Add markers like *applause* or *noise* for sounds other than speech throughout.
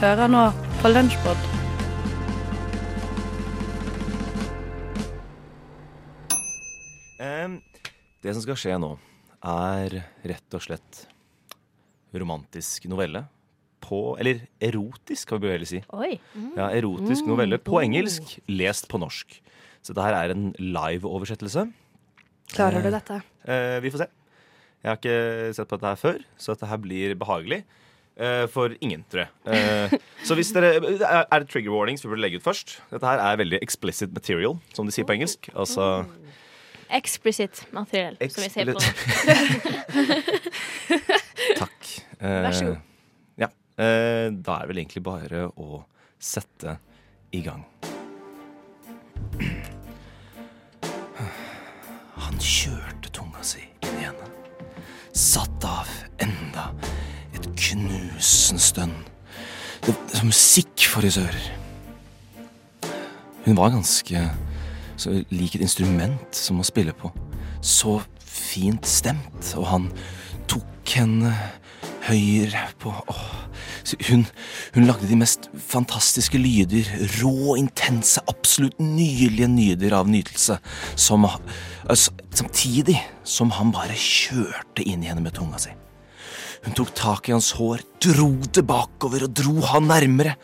Hører nå på Lunsjpod. Det som skal skje nå, er rett og slett romantisk novelle. På Eller erotisk, kan vi vel si. Oi. Ja, erotisk novelle på engelsk, lest på norsk. Så dette her er en live-oversettelse. Klarer du dette? Eh, vi får se. Jeg har ikke sett på dette her før, så dette her blir behagelig. Eh, for ingen, tror jeg. Eh, så hvis dere Er det trigger warnings vi burde legge ut først? Dette her er veldig explicit material, som de sier på engelsk. Altså Explicit materiell, som vi sier på *laughs* Takk. Vær så god. Ja. Eh, da er det vel egentlig bare å sette i gang. Han kjørte tunga si inn i henne. Satt av knusende stønn. Det var musikk for his ører. Hun var ganske så lik et instrument som å spille på. Så fint stemt, og han tok henne høyere på åh. Hun, hun lagde de mest fantastiske lyder, rå, intense, absolutt nydelige nyder av nytelse, som, altså, samtidig som han bare kjørte inn i henne med tunga si. Hun tok tak i hans hår, dro det bakover og dro han nærmere.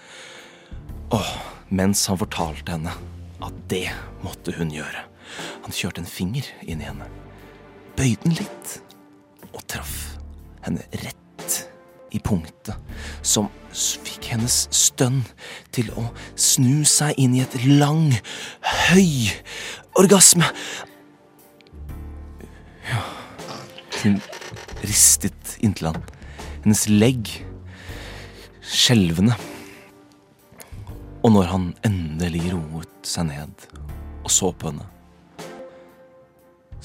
Og mens han fortalte henne at det måtte hun gjøre. Han kjørte en finger inn i henne, bøyde den litt og traff henne rett i punktet, som fikk hennes stønn til å snu seg inn i et lang, høy orgasme. Hun ristet inntil han, hennes legg skjelvende. Og når han endelig roet seg ned og så på henne,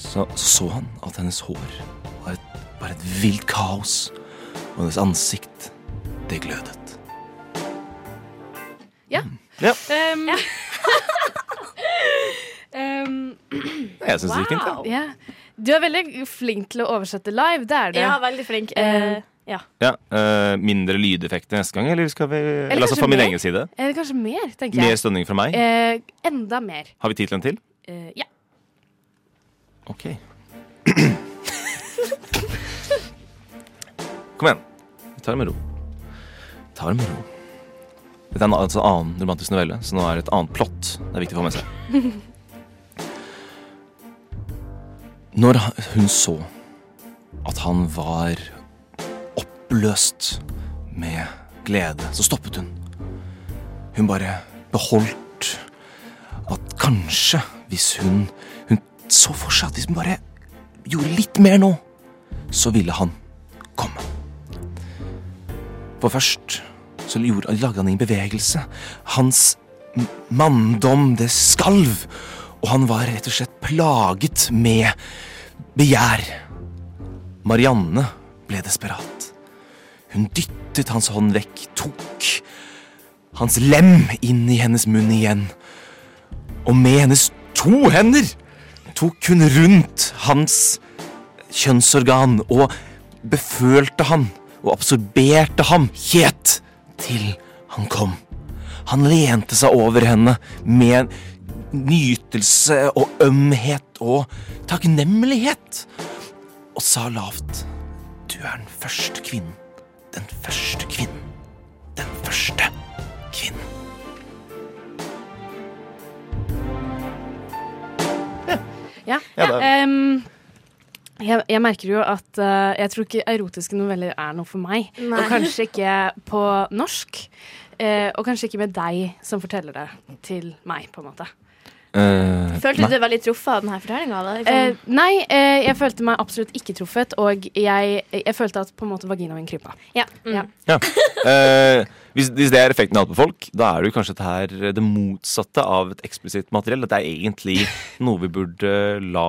så så, han at hennes hår var et, var et vilt kaos, og hennes ansikt, det glødet. Ja. Ja, Um, um, *laughs* jeg syns det gikk fint. Wow. Ja. ja. Du er veldig flink til å oversette live, det er det. Ja, veldig flink. Eh, Eh, ja. Ja, eh, mindre lydeffekter neste gang, eller skal vi Eller, altså fra min mer? egen side? Eller kanskje mer, tenker jeg. Mer stønning fra meg? Eh, enda mer. Har vi tid til en til? Eh, ja. Ok. *clears throat* Kom igjen. Vi tar det med ro. Ta det med ro. Dette er en altså, annen romantisk novelle, så nå er det et annet plott. Det er viktig å få med seg. *laughs* Når hun så at han var oppløst med glede, så stoppet hun. Hun bare beholdt at kanskje hvis hun Hun så for seg at hvis hun bare gjorde litt mer nå, så ville han komme. For først så lagde han en bevegelse. Hans manndom, det skalv. Og han var rett og slett plaget med begjær. Marianne ble desperat. Hun dyttet hans hånd vekk, tok hans lem inn i hennes munn igjen. Og med hennes to hender tok hun rundt hans kjønnsorgan og befølte han og absorberte ham helt til han kom. Han lente seg over henne med nytelse og ømhet og takknemlighet og sa lavt Du er den første kvinnen. Den første kvinnen. Den første kvinnen. Ja. Ja, ja um, jeg, jeg merker jo at uh, jeg tror ikke erotiske noveller er noe for meg. Nei. Og kanskje ikke på norsk. Uh, og kanskje ikke med deg som forteller det til meg, på en måte. Eh, Følte du deg veldig truffet av denne fortellinga? Uh, nei, uh, jeg følte meg absolutt ikke truffet, og jeg, jeg følte at på en måte vaginaen min krypa. ja. Mm. Ja. Ja. Eh, hvis, hvis det er effekten av det på folk, da er det jo kanskje det, her det motsatte av et eksplisitt materiell. At det er egentlig noe vi burde la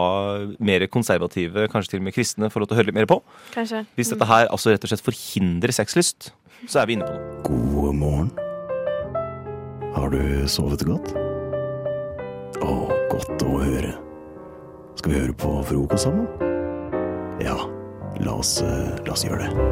mer konservative, kanskje til og med kristne, få lov til å høre litt mer på. Kanskje. Hvis dette her altså rett og slett forhindrer sexlyst, så er vi inne på noe. God morgen. Har du sovet godt? Å, godt å høre. Skal vi høre på frokost sammen? Ja, la oss, eh, la oss gjøre det.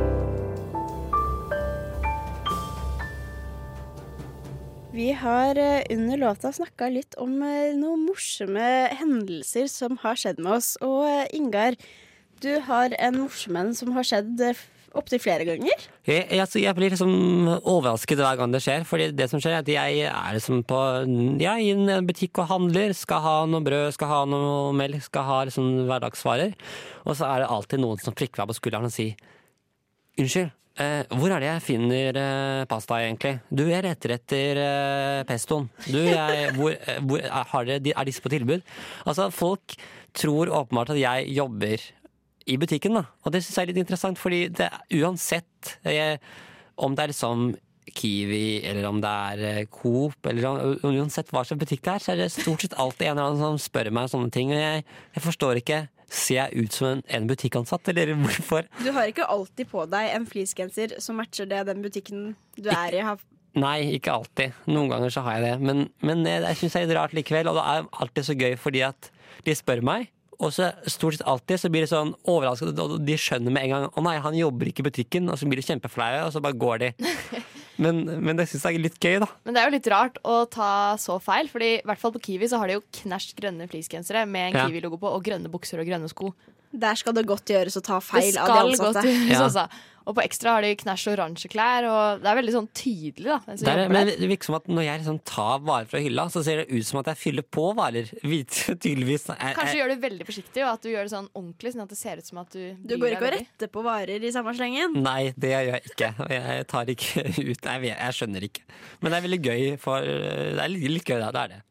Vi har eh, under låta snakka litt om eh, noen morsomme hendelser som har skjedd med oss. Og Ingar, du har en morsom en som har skjedd opptil flere ganger. Jeg, altså, jeg blir liksom overrasket hver gang det skjer. Fordi det som skjer er at jeg er liksom på ja, i en butikk og handler. Skal ha noe brød, skal ha noe melk, skal ha liksom hverdagsvarer. Og så er det alltid noen som prikker meg på skulderen og sier unnskyld. Eh, hvor er det jeg finner eh, pasta, egentlig? Du, jeg leter etter eh, pestoen. Du, jeg, *laughs* hvor, eh, hvor er, er disse på tilbud? Altså, folk tror åpenbart at jeg jobber i butikken, da. Og det syns jeg er litt interessant, fordi det, uansett eh, om det er liksom Kiwi, eller om det er eh, Coop, eller uansett hva slags butikk det er, så er det stort sett alltid en eller annen som spør meg sånne ting. Og jeg, jeg forstår ikke. Ser jeg ut som en, en, butikkansatt, eller hvorfor? Du har ikke alltid på deg en fleecegenser som matcher det den butikken du er i har Nei, ikke alltid. Noen ganger så har jeg det. Men, men jeg, jeg syns det er litt rart likevel, og det er alltid så gøy fordi at de spør meg. Og så stort sett alltid så blir det sånn overrasket, og de skjønner med en gang Å nei, han jobber ikke i butikken, og så blir de kjempeflaue, og så bare går de. *laughs* Men, men det syns jeg er litt gøy, da. Men det er jo litt rart å ta så feil, Fordi i hvert fall på Kiwi så har de jo knæsj grønne fleecegensere med en ja. Kiwi-logo på, og grønne bukser og grønne sko. Der skal det godt gjøres å ta feil av de ansatte. Det skal godt gjøres, altså. Og på Ekstra har de knæsj oransje klær, og det er veldig sånn tydelig. da det, er, men det virker som at Når jeg liksom tar varer fra hylla, så ser det ut som at jeg fyller på varer. *laughs* tydeligvis jeg, Kanskje gjør du veldig forsiktig, og at du gjør det sånn ordentlig. Sånn at det ser ut som at du Du går ikke og retter på varer i samme slengen? Nei, det gjør jeg ikke. Jeg tar ikke *laughs* ut Jeg, jeg skjønner ikke. Men det er veldig gøy, for det er litt gøy, da. Det er det.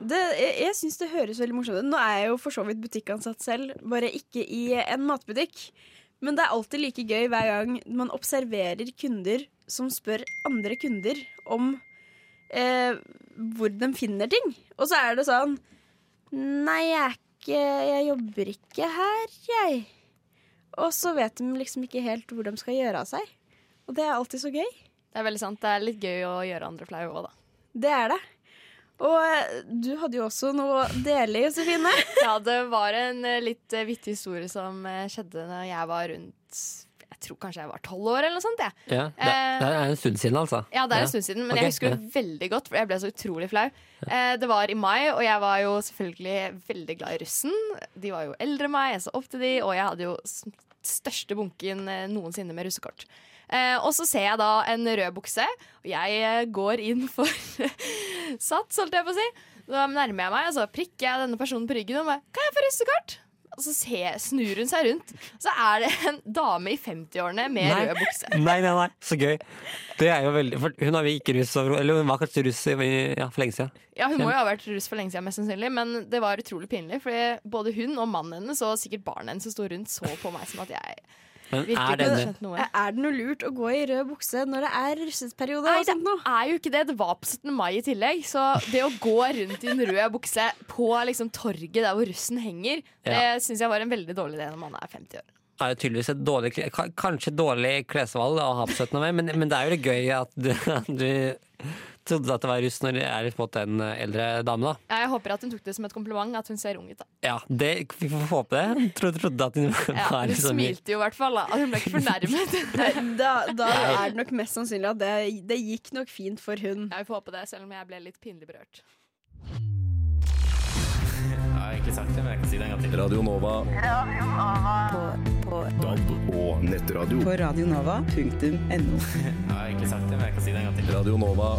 Det, jeg jeg syns det høres veldig morsomt ut. Nå er jeg jo for så vidt butikkansatt selv, bare ikke i en matbutikk. Men det er alltid like gøy hver gang man observerer kunder som spør andre kunder om eh, hvor de finner ting. Og så er det sånn Nei, jeg er ikke Jeg jobber ikke her, jeg. Og så vet de liksom ikke helt hvor de skal gjøre av seg. Og det er alltid så gøy. Det er veldig sant. Det er litt gøy å gjøre andre flaue òg, da. Det er det. Og eh, du hadde jo også noe å dele, Josefine. *laughs* ja, det var en eh, litt eh, vittig historie som skjedde når jeg var rundt jeg tror kanskje jeg var tolv år eller noe sånt. Ja. Ja, det, det, er en stund siden, altså. Ja, det er en stund siden, men okay. jeg husker det veldig godt, for jeg ble så utrolig flau. Det var i mai, og jeg var jo selvfølgelig veldig glad i russen. De var jo eldre enn meg, jeg så opp til de, og jeg hadde jo største bunken noensinne med russekort. Eh, og så ser jeg da en rød bukse, og jeg eh, går inn for *laughs* sats, holdt jeg på å si. Da nærmer jeg meg, og så prikker jeg denne personen på ryggen og bare 'Kan jeg få russekort?' Og så ser, snur hun seg rundt, så er det en dame i 50-årene med nei. rød bukse. *laughs* Nei, nei, nei, så gøy. Det er jo veldig For hun har vi ikke russ Eller hun var kanskje russ ja, for lenge siden. Ja, hun må jo ha vært russ for lenge siden, mest sannsynlig, men det var utrolig pinlig. Fordi både hun og mannen hennes og sikkert barnet hennes som sto rundt, så på meg som at jeg men er, denne... er det noe lurt å gå i rød bukse når det er russeperiode? Nei, det er jo ikke det. Det var på 17. mai i tillegg. Så det å gå rundt i en rød bukse på liksom, torget der hvor russen henger, ja. det syns jeg var en veldig dårlig idé når man er 50 år. Det er tydeligvis et dårlig, kanskje dårlig klesvalg å ha på 17. mai, men, men det er jo det gøy at du, *laughs* du trodde at det var russ når det er på en eldre dame, da. Ja, jeg håper at hun tok det som et kompliment, at hun ser ung ut, da. Ja, det, vi får håpe det. Hun trodde, trodde at hun var ja, Hun liksom smilte jo i hvert fall, da. Hun ble ikke fornærmet. *laughs* da, da er det nok mest sannsynlig at det, det gikk nok fint for hun. Jeg får håpe det, selv om jeg ble litt pinlig berørt. Har egentlig sagt det, men jeg kan si det en gang til. Radio Nova. Radio Nova. På, på DAB og nettradio. På radionova.no. *laughs* Jeg har egentlig sagt det, men jeg kan si det en gang til. Radio Nova.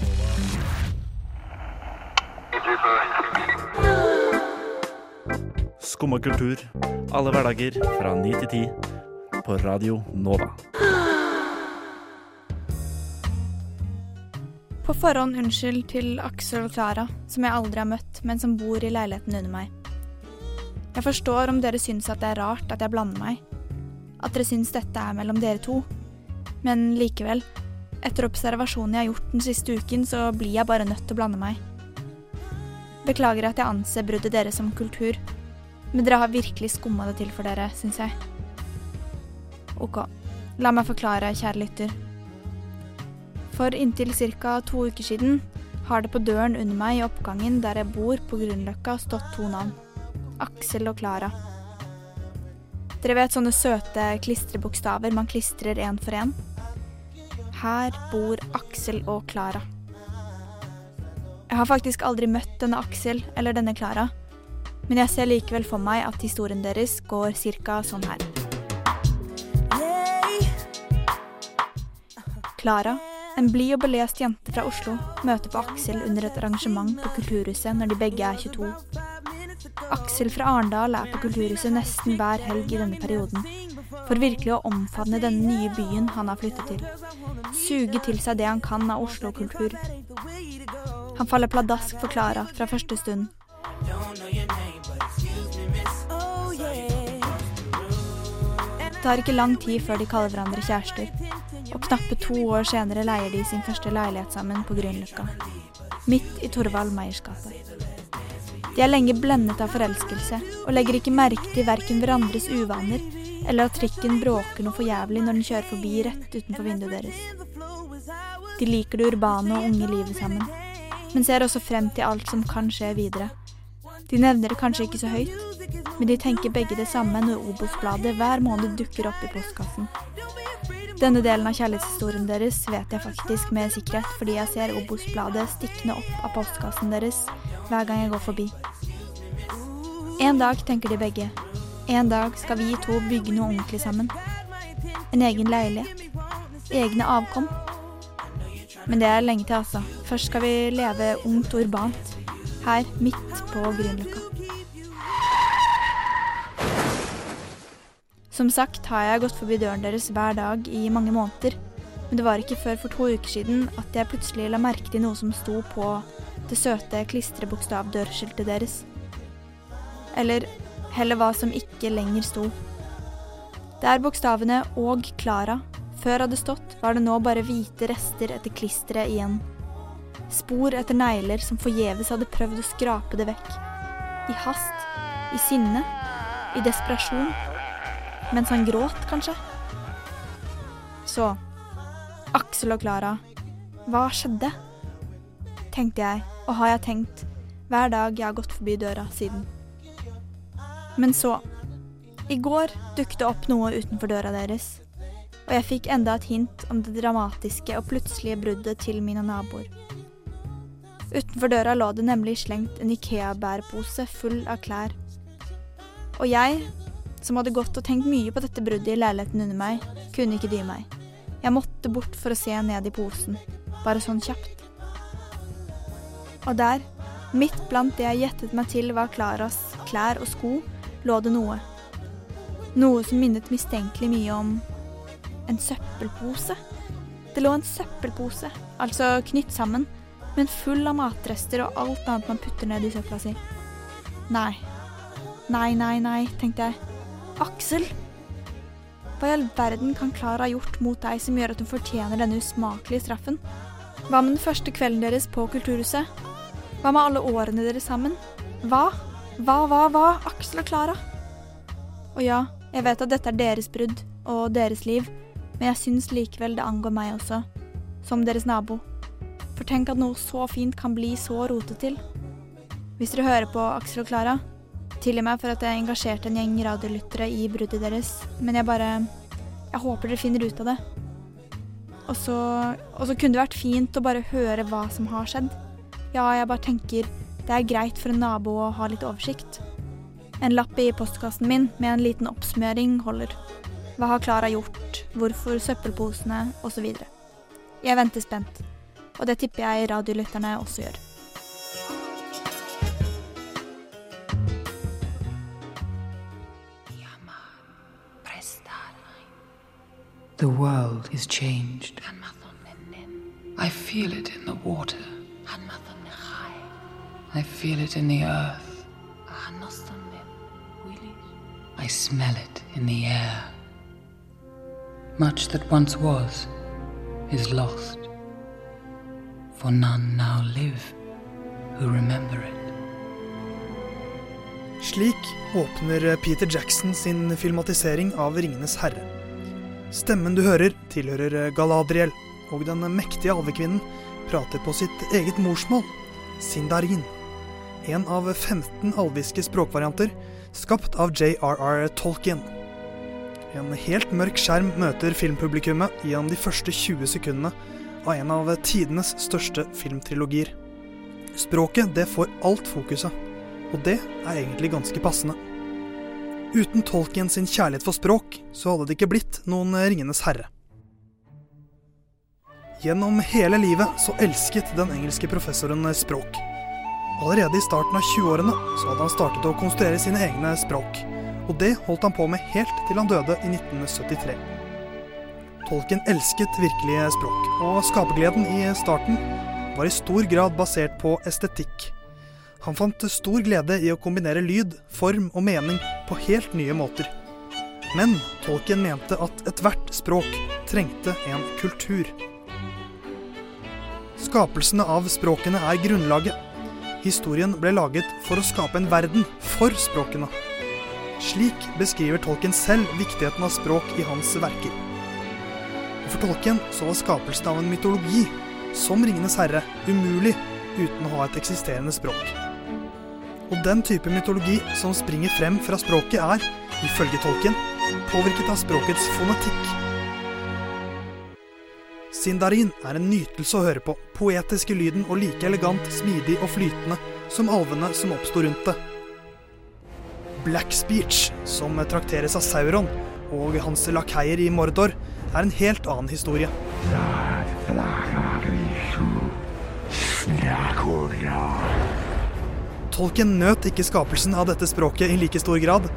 Skumma kultur. Alle hverdager fra ni til ti. På Radio Nova. På forhånd unnskyld til Aksel og Klara, som jeg aldri har møtt, men som bor i leiligheten under meg. Jeg forstår om dere syns at det er rart at jeg blander meg, at dere syns dette er mellom dere to, men likevel, etter observasjonen jeg har gjort den siste uken, så blir jeg bare nødt til å blande meg. Beklager at jeg anser bruddet deres som kultur, men dere har virkelig skumma det til for dere, syns jeg. Ok, la meg forklare, kjære lytter. For inntil ca. to uker siden har det på døren under meg i oppgangen der jeg bor på Grünerløkka stått to navn. Aksel og Klara. Dere vet sånne søte klistrebokstaver man klistrer én for én? Her bor Aksel og Klara. Jeg har faktisk aldri møtt denne Aksel eller denne Klara, men jeg ser likevel for meg at historien deres går cirka sånn her. Klara, en blid og belest jente fra Oslo, møter på Aksel under et arrangement på Kulturhuset når de begge er 22. Aksel fra Arendal er på Kulturhuset nesten hver helg i denne perioden, for virkelig å omfavne denne nye byen han har flyttet til. Suge til seg det han kan av Oslo-kultur. Han faller pladask for Klara fra første stund. Det tar ikke lang tid før de kaller hverandre kjærester, og knappe to år senere leier de sin første leilighet sammen på Grünerløkka, midt i Torvald Meyers gate. De er lenge blendet av forelskelse, og legger ikke merke til verken hverandres uvaner eller at trikken bråker noe for jævlig når den kjører forbi rett utenfor vinduet deres. De liker det urbane og unge livet sammen, men ser også frem til alt som kan skje videre. De nevner det kanskje ikke så høyt, men de tenker begge det samme når Obos-bladet hver måned dukker opp i postkassen. Denne delen av kjærlighetshistorien deres vet jeg faktisk med sikkerhet, fordi jeg ser Obos-bladet stikkende opp av postkassen deres hver gang jeg går forbi. En dag, tenker de begge, en dag skal vi to bygge noe ordentlig sammen. En egen leilighet. Egne avkom. Men det er lenge til, altså. Først skal vi leve ungt og urbant. Her, midt på Grünerløkka. Som sagt har jeg gått forbi døren deres hver dag i mange måneder, men det var ikke før for to uker siden at jeg plutselig la merke til noe som sto på det søte klistrebokstavdørskiltet deres. Eller heller hva som ikke lenger sto. Der bokstavene 'og Klara' før hadde stått, var det nå bare hvite rester etter klisteret igjen. Spor etter negler som forgjeves hadde prøvd å skrape det vekk. I hast, i sinne, i desperasjon. Mens han gråt, kanskje. Så Aksel og Klara, hva skjedde? Tenkte jeg, og har jeg tenkt hver dag jeg har gått forbi døra siden. Men så, i går dukket det opp noe utenfor døra deres, og jeg fikk enda et hint om det dramatiske og plutselige bruddet til mine naboer. Utenfor døra lå det nemlig slengt en Ikea-bærepose full av klær. Og jeg, som hadde gått og tenkt mye på dette bruddet i leiligheten under meg, kunne ikke dy meg. Jeg måtte bort for å se ned i posen, bare sånn kjapt. Og der, midt blant det jeg gjettet meg til var Klaras klær og sko, lå det noe. Noe som minnet mistenkelig mye om en søppelpose. Det lå en søppelpose, altså knytt sammen, men full av matrester og alt annet man putter ned i søpla si. Nei. Nei, nei, nei, tenkte jeg. Aksel! Hva i all verden kan Klara ha gjort mot deg som gjør at hun fortjener denne usmakelige straffen? Hva med den første kvelden deres på Kulturhuset? Hva med alle årene deres sammen? Hva? Hva, hva, hva? Aksel og Klara? Og ja, jeg vet at dette er deres brudd og deres liv, men jeg syns likevel det angår meg også, som deres nabo. For tenk at noe så fint kan bli så rotet til. Hvis dere hører på Aksel og Klara, tilgi meg for at jeg engasjerte en gjeng radiolyttere i bruddet deres, men jeg bare Jeg håper dere finner ut av det. Og så, og så kunne det vært fint å bare høre hva som har skjedd. Ja, jeg bare tenker det er greit for en nabo å ha litt oversikt. En lapp i postkassen min med en liten oppsmøring holder. Hva har Klara gjort, hvorfor søppelposene, osv. Jeg venter spent, og det tipper jeg radiolytterne også gjør. The world is changed. I feel it in the water. I feel it in the earth. I smell it in the air. Much that once was is lost. For none now live who remember it. Slik åpner Peter Jackson sin filmatisering av Ringenes herre. Stemmen du hører, tilhører Galadriel, og den mektige alvekvinnen prater på sitt eget morsmål, sindarin. En av 15 alviske språkvarianter skapt av JRR Tolkien. En helt mørk skjerm møter filmpublikummet gjennom de første 20 sekundene av en av tidenes største filmtrilogier. Språket det får alt fokuset, og det er egentlig ganske passende. Uten Tolkien sin kjærlighet for språk, så hadde det ikke blitt noen Ringenes herre. Gjennom hele livet så elsket den engelske professoren språk. Allerede i starten av 20-årene så hadde han startet å konstruere sine egne språk, og det holdt han på med helt til han døde i 1973. Tolkien elsket virkelige språk, og skapergleden i starten var i stor grad basert på estetikk. Han fant stor glede i å kombinere lyd, form og mening på helt nye måter. Men Tolkien mente at ethvert språk trengte en kultur. Skapelsene av språkene er grunnlaget. Historien ble laget for å skape en verden for språkene. Slik beskriver Tolkien selv viktigheten av språk i hans verker. For tolken så var skapelsen av en mytologi, som Ringenes herre, umulig uten å ha et eksisterende språk. Og den type mytologi som springer frem fra språket er, ifølge tolken, påvirket av språkets fonetikk. Sindarin er en nytelse å høre på, poetisk i lyden og like elegant, smidig og flytende som alvene som oppsto rundt det. Black Speech, som trakteres av Sauron og hans lakeier i Mordor, er en helt annen historie. Tolken nøt ikke skapelsen av dette språket i like stor grad,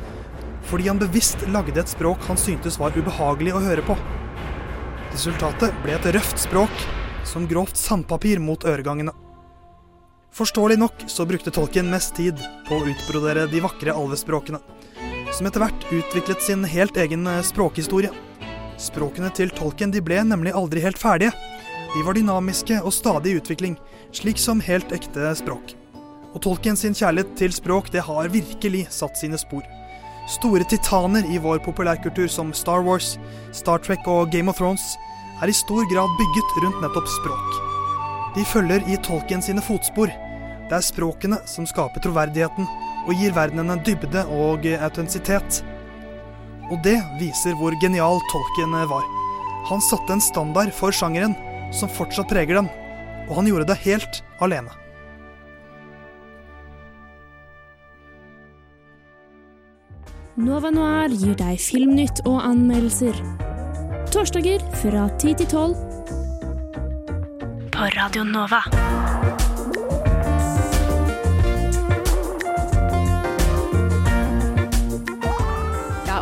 fordi han bevisst lagde et språk han syntes var ubehagelig å høre på. Resultatet ble et røft språk, som grovt sandpapir mot øregangene. Forståelig nok så brukte tolken mest tid på å utbrodere de vakre alvespråkene, som etter hvert utviklet sin helt egen språkhistorie. Språkene til Tolkien de ble nemlig aldri helt ferdige. De var dynamiske og stadig i utvikling, slik som helt ekte språk. Og Tolkien sin kjærlighet til språk det har virkelig satt sine spor. Store titaner i vår populærkultur som Star Wars, Star Trek og Game of Thrones er i stor grad bygget rundt nettopp språk. De følger i Tolkien sine fotspor. Det er språkene som skaper troverdigheten og gir verdenene dybde og autentisitet. Og det viser hvor genial Tolkien var. Han satte en standard for sjangeren som fortsatt preger den, og han gjorde det helt alene. Nova Noir gir deg filmnytt og anmeldelser. Torsdager fra 10 til 12. På Radio Nova.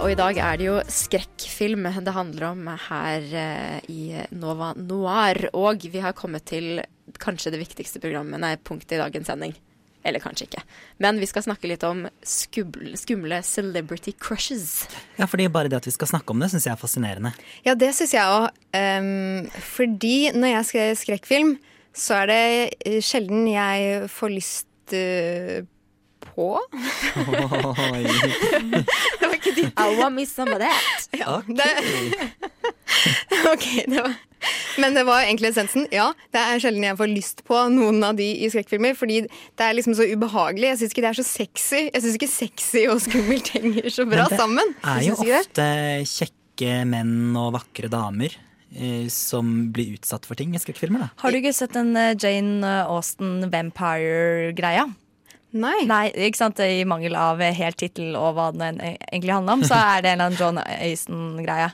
Og i dag er det jo skrekkfilm det handler om her eh, i Nova Noir. Og vi har kommet til kanskje det viktigste programmet, nei, punktet i dagens sending. Eller kanskje ikke. Men vi skal snakke litt om skumle, celebrity crushes. Ja, fordi bare det at vi skal snakke om det, syns jeg er fascinerende. Ja, det syns jeg òg. fordi når jeg skrev skrekkfilm, så er det eh, sjelden jeg får lyst eh, på. Oi. *laughs* det var ikke ditt. I want me some of that. Ja, det, *laughs* okay, det var Men det var egentlig essensen. Ja, det er sjelden jeg får lyst på noen av de i skrekkfilmer, fordi det er liksom så ubehagelig. Jeg syns ikke det er så sexy. Jeg syns ikke sexy og skummelt henger så bra sammen. det er jo ofte kjekke menn og vakre damer eh, som blir utsatt for ting i skrekkfilmer. Har du ikke sett den eh, Jane Austen Vampire-greia? Nei. ikke sant? I mangel av helt tittel og hva den egentlig handler om, så er det en eller annen John Aston-greie.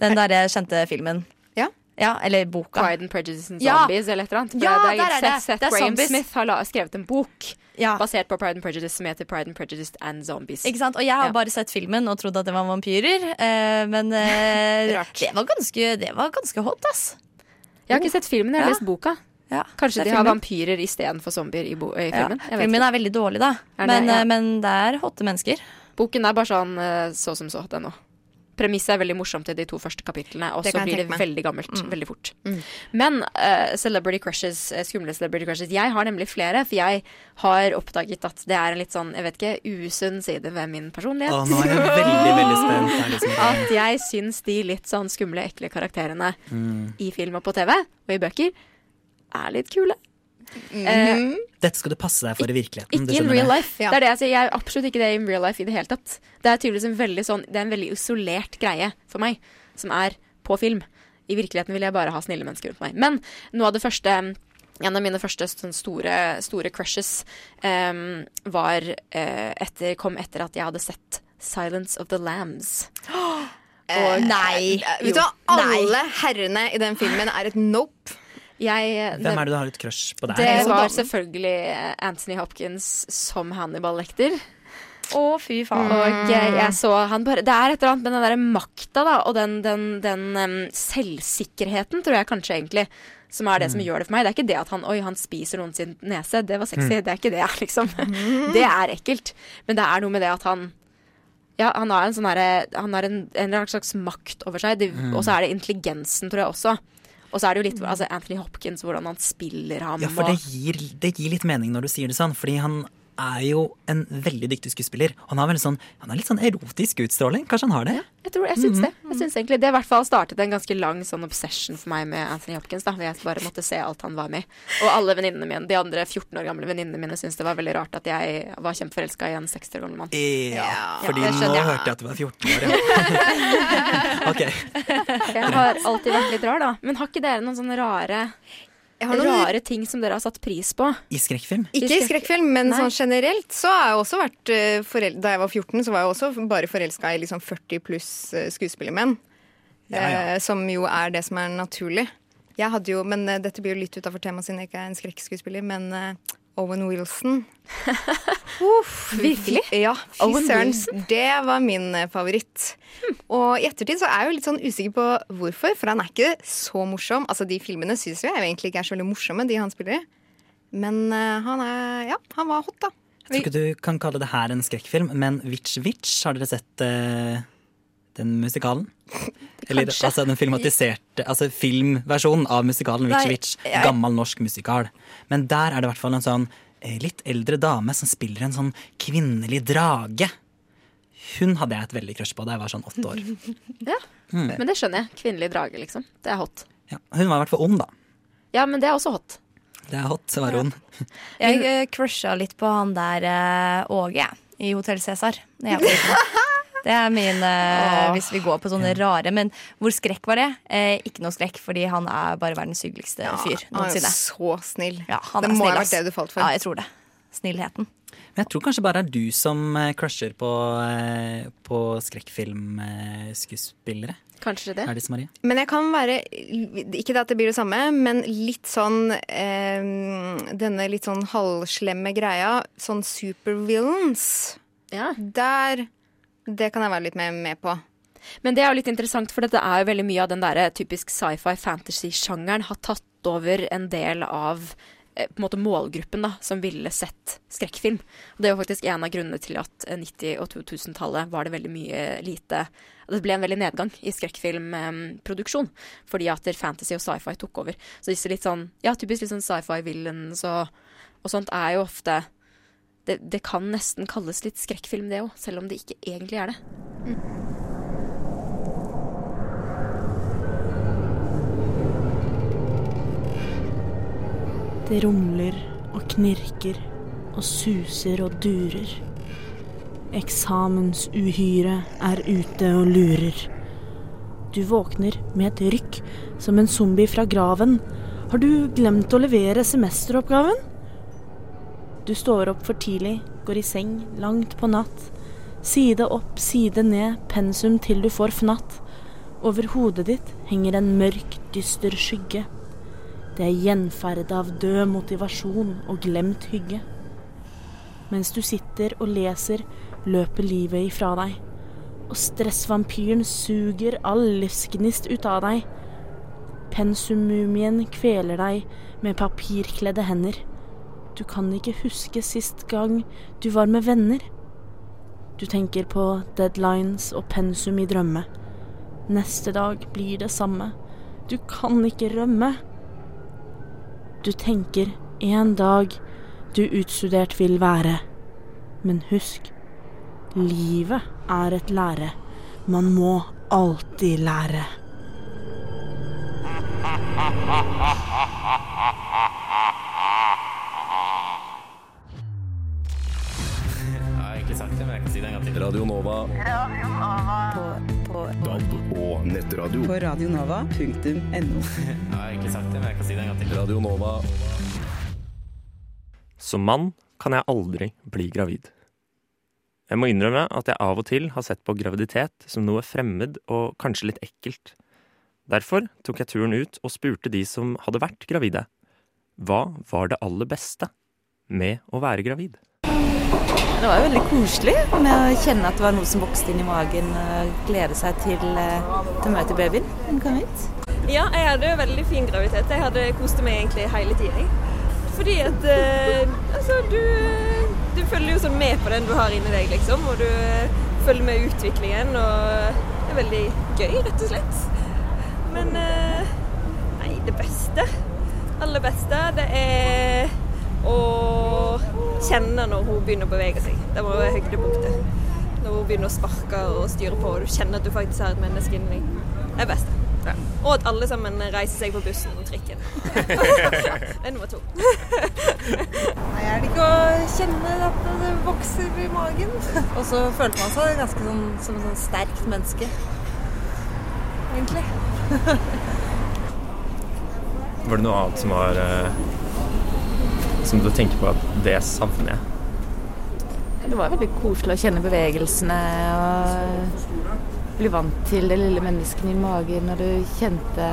Den derre kjente filmen. Ja. Ja, eller boka. Pride and Prejudice and Ja. Zombies eller et eller annet. Ja, det der er det. Seth, Seth Det er Graham zombies. Smith har la, skrevet en bok Ja. basert på Pride and Prejudice som heter Pride and Prejudice and Zombies. Ikke sant? Og jeg har Ja. bare sett filmen og trodd at det var vampyrer, eh, men eh, *laughs* det, var ganske, det var ganske hot, ass. Jeg har ikke sett filmen, jeg har Ja. lest boka. Ja, Kanskje de har filmen. vampyrer istedenfor zombier i, bo i Ja. filmen. Jeg vet Filmen er veldig dårlig, da. Det- men, ja. eh, men det er hotte mennesker. Boken er bare sånn eh, så som så, den òg. Premisset er veldig morsomt i de to første kapitlene, og så blir det med. veldig gammelt Mm. veldig fort. Mm. Men uh, celebrity crushes, skumle celebrity crushes Jeg har nemlig flere, for jeg har oppdaget at det er en litt sånn, jeg vet ikke, usunn side ved min personlighet. Å, nå er jeg veldig, veldig spent. Liksom- At jeg syns de litt sånn skumle, ekle karakterene Mm. i film og på TV, og i bøker, er litt kule. Mhm. Eh, Dette skal du passe deg for i virkeligheten. ikke in real life. life. Det er det jeg sier. Jeg er absolutt ikke det in real life i det hele tatt. Det er tydeligvis en veldig sånn Det er en veldig isolert greie for meg, som er på film. I virkeligheten vil jeg bare ha snille mennesker rundt meg. Men noe av det første en av mine første sånn store, store crushes um, var uh, etter, kom etter at jeg hadde sett 'Silence of the Lambs'. *gasps* Eh, nei. Vet du hva, alle herrene i den filmen er et nope. Jeg, Hvem er det du har et crush på der? Det var selvfølgelig Anthony Hopkins som Hannibal Lekter. Å, fy faen. Og jeg, jeg så han bare Det er et eller annet med den derre makta, da, og den, den, den um, selvsikkerheten, tror jeg kanskje egentlig, som er det som gjør det for meg. Det er ikke det at han Oi, han spiser noen sin nese. Det var sexy. Mm. Det er ikke det, *laughs* liksom. Det er ekkelt. Men det er noe med det at han ja, han har en sånn herre Han har en, en eller annen slags makt over seg. Det, Mm. Og så er det intelligensen, tror jeg også. Og så er det jo litt altså Anthony Hopkins, hvordan han spiller ham. Ja, for det gir, det gir litt mening når du sier det sånn, fordi han er jo en veldig dyktig skuespiller. Han har, sånn, han har litt sånn erotisk utstråling. Kanskje han har det? Jeg tror, jeg syns Mhm. det. Jeg syns egentlig Det i hvert fall startet en ganske lang sånn obsession for meg med Anthony Hopkins. da, hvor Jeg bare måtte se alt han var med i. Og alle venninnene mine, de andre 14 år gamle venninnene mine syntes det var veldig rart at jeg var kjempeforelska i en 60 år gammel mann. Ja, fordi ja, nå jeg. hørte jeg at du var 14 år. Ja. *laughs* ok. Jeg har alltid vært litt rar, da. Men har ikke dere noen sånne rare har Rare ting som dere har satt pris på? I skrekkfilm? Ikke i skrekkfilm, men Nei. sånn generelt så har jeg også vært eh, forel Da jeg var 14, så var jeg også bare forelska i liksom 40 pluss eh, skuespillermenn. Ja, ja. Eh, som jo er det som er naturlig. Jeg hadde jo, men Dette blir jo litt utafor temaet siden jeg ikke er en skrekkskuespiller, men eh, Owen Wilson. *laughs* Uff, Virkelig? Ja, fy Owen søren. Wilson? Det var min eh, favoritt. Og i ettertid så er jeg jo litt sånn usikker på hvorfor, for han er ikke så morsom. Altså De filmene syns jeg egentlig ikke er så veldig morsomme, de han spiller i. Men uh, han er Ja, han var hot, da. Jeg tror ikke du kan kalle det her en skrekkfilm, men Witch Witch, har dere sett eh, den musikalen? *laughs* Eller Kanskje. altså den filmatiserte Altså filmversjonen av musikalen Witch-Witch. Gammel norsk musikal. Men der er det i hvert fall en sånn eh, litt eldre dame som spiller en sånn kvinnelig drage. Hun hadde jeg et veldig crush på da jeg var sånn åtte år. *laughs* Ja, Mm. Men det skjønner jeg. Kvinnelig drage, liksom. Det er hot. Ja, hun var i hvert fall ond, da. Ja, men det er også hot. Det er hot, så var hun. Jeg *laughs* uh, crusha litt på han der eh, Åge i Hotell Cæsar. Det er min eh, Hvis vi går på sånne rare Men hvor skrekk var det? Eh, ikke noe skrekk, fordi han er bare verdens hyggeligste fyr han er jo noensinne. så snill. Ja, han Det er må snill, ha ass. vært det du falt for. Ja, jeg tror det. Snillheten. Men jeg tror kanskje bare det er du som eh, crusher på, eh, på skrekkfilmskuespillere. Kanskje det. Er det Marie? Men jeg kan være Ikke det at det blir det samme, men litt sånn eh, Denne litt sånn halvslemme greia. Sånn supervillains. Ja. Der Det kan jeg være litt mer med på. Men det er jo litt interessant, for dette er jo veldig mye av den der typisk sci-fi fantasy-sjangeren har tatt over en del av eh, på en måte målgruppen da, som ville sett skrekkfilm. Og det er jo faktisk en av grunnene til at eh, 90- og 2000-tallet var det veldig mye lite Det ble en veldig nedgang i skrekkfilmproduksjon, fordi at fantasy og sci-fi tok over. Så disse litt sånn, ja, typisk litt sånn sci-fi-villains og, og sånt er jo ofte det, det kan nesten kalles litt skrekkfilm, det òg, selv om det ikke egentlig er det. Det rumler og knirker og suser og durer. Eksamensuhyre er ute og lurer. Du våkner med et rykk som en zombie fra graven. Har du glemt å levere semesteroppgaven? Du står opp for tidlig, går i seng langt på natt. Side opp, side ned, pensum til du får fnatt. Over hodet ditt henger en mørk, dyster skygge. Det er gjenferdet av død motivasjon og glemt hygge. Mens du sitter og leser, løper livet ifra deg. Og stressvampyren suger all livsgnist ut av deg. Pensummumien kveler deg med papirkledde hender. Du kan ikke huske sist gang du var med venner. Du tenker på deadlines og pensum i drømme. Neste dag blir det samme. Du kan ikke rømme. Du tenker en dag du utstudert vil være. Men husk, livet er et lære. Man må alltid lære. Ha ha ha ha ha har egentlig sagt det, men jeg kan si det en gang til. Radio Nova. På, på, DAB og nettradio. På radionova.no. *laughs* Jeg har egentlig sagt det, men jeg kan si det en gang til. Radio Nova. Som mann kan jeg aldri bli gravid. Jeg må innrømme at jeg av og til har sett på graviditet som noe fremmed og kanskje litt ekkelt. Derfor tok jeg turen ut og spurte de som hadde vært gravide. Hva var det aller beste med å være gravid? Det var jo veldig koselig med å kjenne at det var noe som vokste inn i magen. og Glede seg til, eh, å møte babyen når kom hit. Ja, jeg hadde jo veldig fin graviditet. Jeg hadde kost meg egentlig hele tida. Fordi at eh, altså, du, du følger jo sånn med på den du har inni deg, liksom. Og du eh, følger med utviklingen. Og det er veldig gøy, rett og slett. Men eh, nei, det beste, aller beste, det er å kjenne når hun begynner å bevege seg. Det var høydepunktet. Når hun begynner å sparke og styre på, og du kjenner at du faktisk har et menneske inni deg. Det er best. Ja. Og at alle sammen reiser seg på bussen og trikken. *laughs* det er nummer to. Nei, er det ikke å kjenne at det vokser i magen? Og så følte man seg ganske sånn, som et sånn sterkt menneske. Egentlig. Var det noe annet som var eh, Som du tenker på at det savner jeg? Det var veldig koselig å kjenne bevegelsene og bli vant til det lille mennesket i magen når du kjente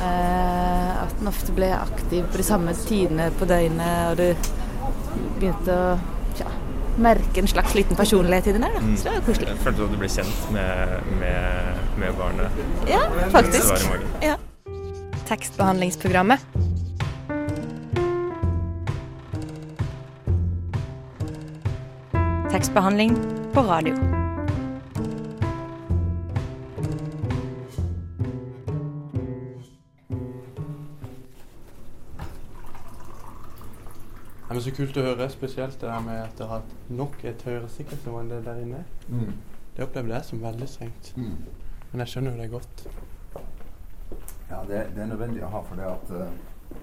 eh, at den ofte ble aktiv på de samme tidene på døgnet, og du begynte å ja, merke en slags liten personlighet i den der. Da. Så det var koselig. Jeg følte at du ble kjent med, med, med barnet? Ja, faktisk. Ja. Tekstbehandlingsprogrammet. Tekstbehandling på radio. Ja, men Så kult å høre, spesielt det der med at det har nok et høyere sikkerhetsnivå enn det der inne. Mm. Det opplevde jeg som veldig strengt. Mm. Men jeg skjønner jo det godt. Ja, det, det er nødvendig å ha, for det at uh,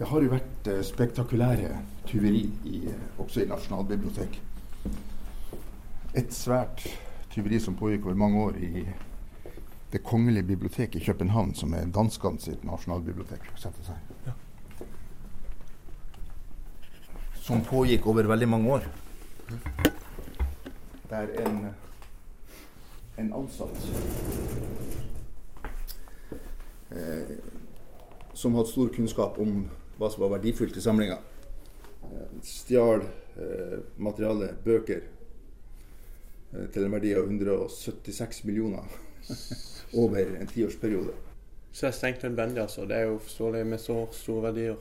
Det har jo vært uh, spektakulære tyveri i, uh, også i Nasjonalbiblioteket. Et svært tyveri som pågikk over mange år i Det kongelige biblioteket i København, som er danskene sitt nasjonalbibliotek. for å. Som pågikk over veldig mange år. Der en, en ansatt eh, som hadde stor kunnskap om hva som var verdifullt i samlinga. Eh, stjal eh, materiale, bøker, til en verdi av 176 millioner *laughs* over en tiårsperiode. Så det er strengt nødvendig, altså. Det er jo forståelig med så store verdier.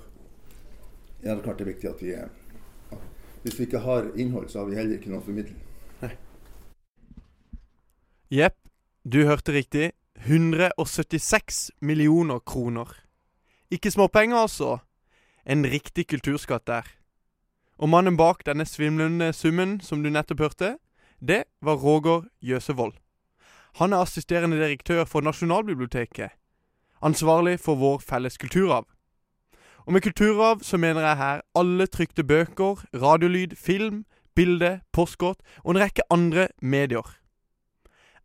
Ja, det er klart det er viktig at vi er Hvis vi ikke har innhold, så har vi heller ikke noe å formidle. Jepp, du hørte riktig. 176 millioner kroner. Ikke småpenger, altså. En riktig kulturskatt der. Og mannen bak denne svimlende summen som du nettopp hørte, det var Roger Jøsevold. Han er assisterende direktør for Nasjonalbiblioteket. Ansvarlig for vår felles kulturarv. Og med kulturarv så mener jeg her alle trykte bøker, radiolyd, film, bilde, postkort og en rekke andre medier.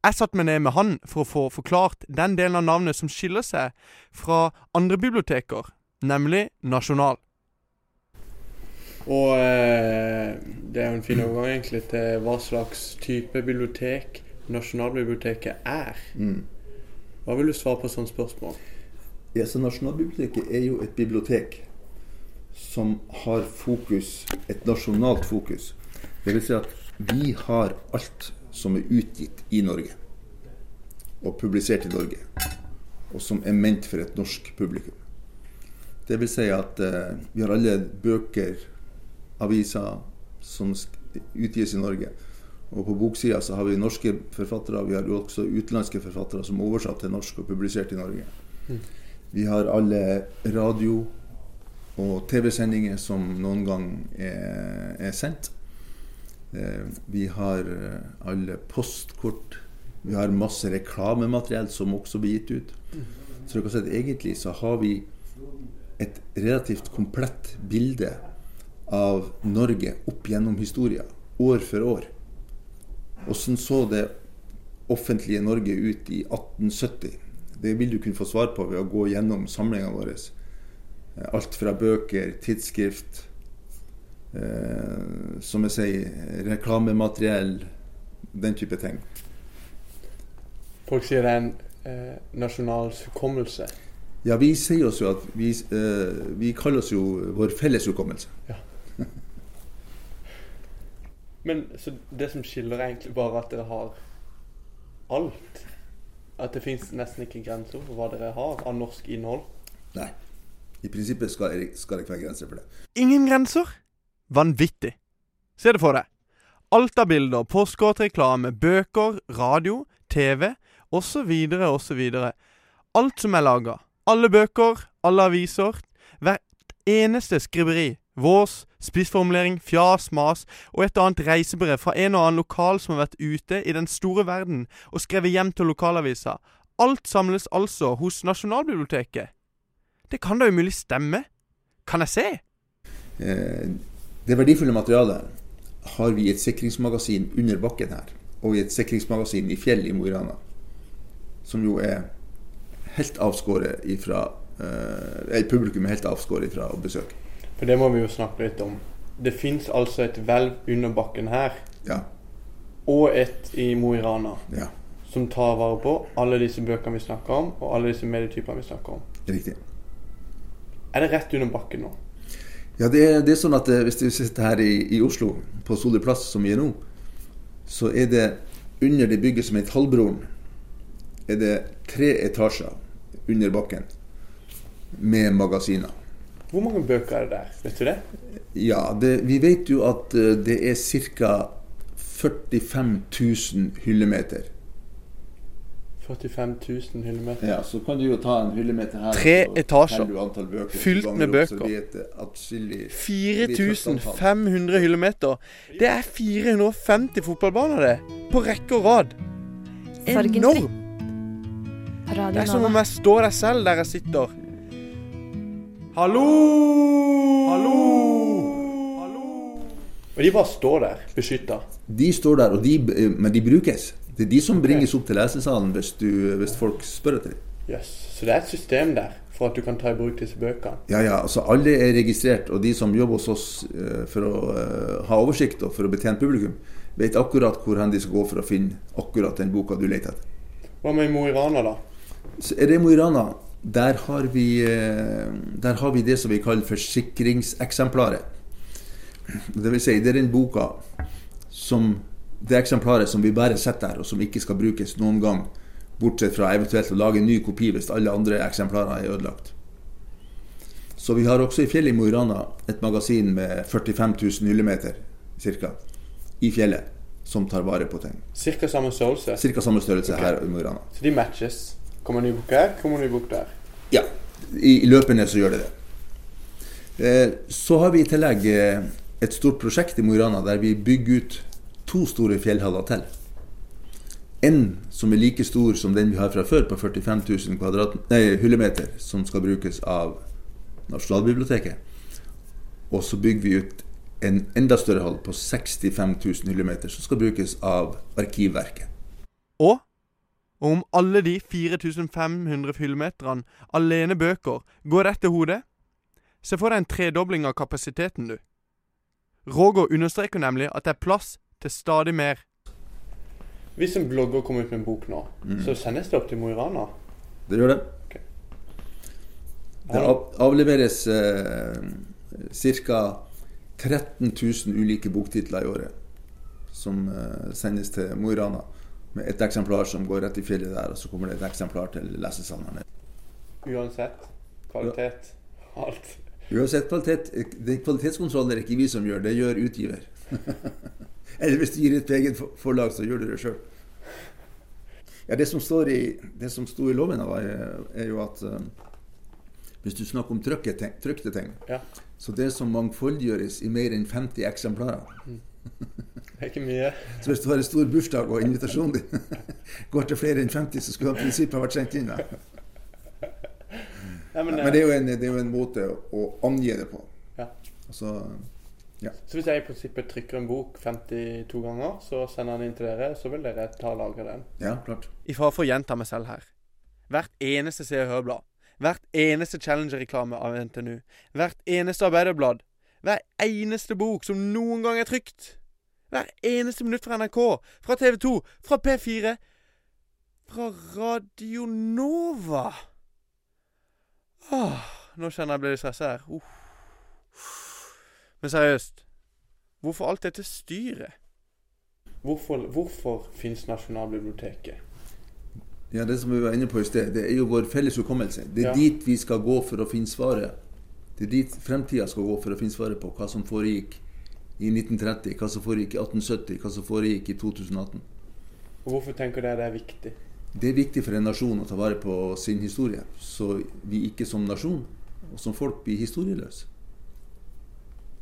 Jeg satte meg ned med han for å få forklart den delen av navnet som skiller seg fra andre biblioteker, nemlig Nasjonal. Og eh, det er jo en fin overgang egentlig til hva slags type bibliotek Nasjonalbiblioteket er. Mm. Hva vil du svare på sånne spørsmål? Ja, så Nasjonalbiblioteket er jo et bibliotek som har fokus, et nasjonalt fokus. Det vil si at vi har alt som er utgitt i Norge og publisert i Norge, og som er ment for et norsk publikum. Det vil si at eh, vi har alle bøker, aviser, som utgis i Norge. Og på boksida så har vi norske forfattere, vi har jo også utenlandske forfattere som er oversatt til norsk og publisert i Norge. Mm. Vi har alle radio- og TV-sendinger som noen gang er, er sendt. Eh, vi har eh, alle postkort. Vi har masse reklamemateriell som også blir gitt ut. Så du kan si at egentlig så har vi et relativt komplett bilde av Norge opp gjennom historia, år for år. Åssen så det offentlige Norge ut i 1870? Det vil du kunne få svar på ved å gå gjennom samlinga våre. Eh, Alt fra bøker, tidsskrift, eh, som jeg sier, reklamemateriell, den type ting. Folk sier det er en eh, nasjonal hukommelse. Ja, vi sier oss jo at vi, eh, vi kaller oss jo vår felles hukommelse. Men så det som skiller, er egentlig bare at dere har alt? At det fins nesten ikke grenser for hva dere har av norsk innhold? Nei. I prinsippet skal, det- ikke være grenser for det. Ingen grenser? Vanvittig. Se det for deg. Alt av bilder, postkortreklame, bøker, radio, TV osv. osv. Alt som er laga. Alle bøker, alle aviser. Hvert eneste skriveri. Vås, spissformulering, fjas, mas og et annet reisebrev fra en og annen lokal som har vært ute i den store verden og skrevet hjem til lokalavisa. Alt samles altså hos Nasjonalbiblioteket. Det kan da umulig stemme? Kan jeg se? Eh, det verdifulle materialet har vi i et sikringsmagasin under bakken her, og i et sikringsmagasin i fjell i Mo i Rana. Som jo er helt avskåret ifra eh, publikum er helt avskåret ifra å besøke. For det må vi jo snakke litt om. Det fins altså et hvelv under bakken her, Ja. og et i Mo i Rana, Ja. som tar vare på alle disse bøkene vi snakker om, og alle disse medietypene vi snakker om. Riktig. Er det rett under bakken nå? Ja, det er, det er sånn at eh, hvis du sitter her i, i Oslo, på Solli plass som vi er nå, så er det under det bygget som heter Halvbroren, er det tre etasjer under bakken med magasiner. Hvor mange bøker er det der? Vet du det? Ja, det, vi vet jo at eh, det er ca. 45 000 hyllemeter. 45 000 hyllemeter. Ja, så kan du jo ta en hyllemeter her. Tre etasjer. bøker, Fylt med bøker. blir det atskillig- det blir et antall. 4500 hyllemeter. Det er 450 fotballbaner, det. På rekke og rad. Enormt. Enorm! Det er som om jeg står der selv der jeg sitter. Hallo! Hallo! Og de bare står der, beskytta. De står der, og de, men de brukes. Det er de som bringes opp til lesesalen hvis, du, hvis folk spør etter dem. Yes. Så det er et system der for at du kan ta i bruk disse bøkene. Ja, ja, altså alle er registrert, og de som jobber hos oss eh, for å eh, ha oversikt og for å betjene publikum, vet akkurat hvor hen de skal gå for å finne akkurat den boka du leter etter. Hva med Mo i Rana, da? Så er det Mo i Rana, der har, vi, eh, der har vi det som vi kaller forsikringseksemplaret. Det vil si, det er den boka som Det eksemplaret som vi bare setter der, og som ikke skal brukes noen gang, bortsett fra eventuelt å lage en ny kopi hvis alle andre eksemplarer er ødelagt. Så vi har også i fjellet i Mo i Rana et magasin med 45 000 hyllemeter cirka, i fjellet, som tar vare på ting. Cirka samme størrelse? Cirka samme størrelse okay. her i Mo i Rana. Så de matches. Kommer ny bok her, kommer ny bok der. Ja, i, i løpende så gjør det det. Eh, så har vi i tillegg eh, et stort prosjekt i Mo i Rana der vi bygger ut to store fjellhaller til. En som er like stor som den vi har fra før, på 45 000 kvadrat, nei, hyllemeter, som skal brukes av Nasjonalbiblioteket. Og så bygger vi ut en enda større hall på 65 000 hyllemeter, som skal brukes av Arkivverket. Og og om alle de 4500 fyllmeterne alene bøker går rett til hodet, se for deg en tredobling av kapasiteten, du. Roger understreker nemlig at det er plass til stadig mer. Hvis en blogger kommer ut med en bok nå, Mm. så sendes det opp til Mo i Rana. Det gjør det. Det av, avleveres eh, ca. 13 000 ulike boktitler i året som eh, sendes til Mo i Rana. Med et eksemplar som går rett i fjellet der, og så kommer det et eksemplar til lesesalen. Uansett. Kvalitet. Alt. Uansett kvalitet, det kvalitetskontrollen er det ikke vi som gjør, det gjør utgiver. *laughs* Eller hvis du gir et eget for- forlag, så gjør du det sjøl. Ja, det som står i, det som sto i loven, er jo at eh, hvis du snakker om trykte ting, Ja. så det som mangfoldiggjøres i mer enn 50 eksemplarer *laughs* Det er ikke mye. Så hvis du har en stor bursdag og invitasjonen din *laughs* går til flere enn 50, så skulle han i prinsippet ha vært sendt inn. Da. Ja, men, Men det er, jo en, det er jo en måte å angi det på. Ja. Altså, ja. Så hvis jeg i prinsippet trykker en bok 52 ganger, så sender den inn til dere, så vil dere ta og lagre den? Ja, klart. I fare for å gjenta meg selv her. Hvert eneste Se og Hør-blad. Hvert eneste Challenger-reklame av NTNU. Hvert eneste Arbeiderblad. hver eneste bok som noen gang er trykt. Hver eneste minutt fra NRK, fra TV 2, fra P4, fra Radio Nova. Åh, nå kjenner jeg blir litt stressa her. Uh. Men seriøst, hvorfor alt dette styret? Hvorfor, hvorfor fins Nasjonalbiblioteket? Ja, Det som vi var inne på i sted, det er jo vår felles hukommelse. Det er Ja. dit vi skal gå for å finne svaret. Det er dit fremtida skal gå for å finne svaret på hva som foregikk i 1930, hva som foregikk i 1870, hva som foregikk i 2018. Og hvorfor tenker dere det er viktig? Det er viktig for en nasjon å ta vare på sin historie, så vi ikke som nasjon og som folk blir historieløse.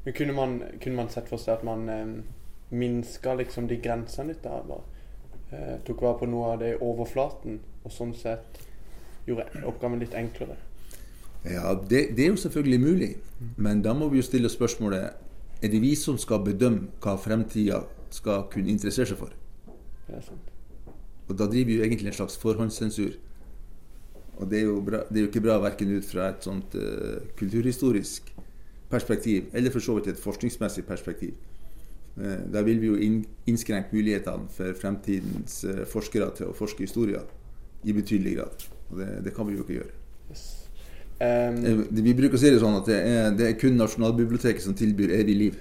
Men kunne man, kunne man sett for seg at man eh, minska liksom de grensene litt der? Bare, eh, tok vare på noe av det i overflaten, og sånn sett gjorde oppgaven litt enklere? Ja, det, det er jo selvfølgelig mulig, men da må vi jo stille spørsmålet er det vi som skal bedømme hva fremtida skal kunne interessere seg for. Er sant. Og da driver vi jo egentlig en slags forhåndssensur. Og det er jo, bra, det er jo ikke bra verken ut fra et sånt uh, kulturhistorisk perspektiv, eller for så vidt et forskningsmessig perspektiv. Uh, da vil vi jo inn, innskrenke mulighetene for fremtidens uh, forskere til å forske historier i betydelig grad. Og det, det kan vi jo ikke gjøre. Um, Vi bruker å si det sånn at det er, det er kun Nasjonalbiblioteket som tilbyr evig liv.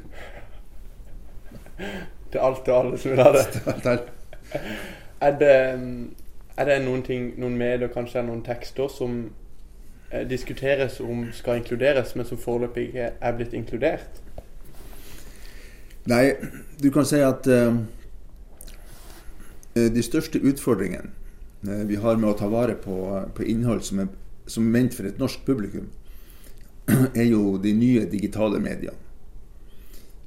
*laughs* Til alt og alle som vil ha det. Til *laughs* alt, alt. Er det, er det noen ting, noen medier, kanskje noen tekster som eh, diskuteres om skal inkluderes, men som foreløpig ikke er blitt inkludert? Nei, du kan si at eh, de største utfordringene vi har med å ta vare på, på innhold som er, som er ment for et norsk publikum, *clears throat* er jo de nye digitale mediene.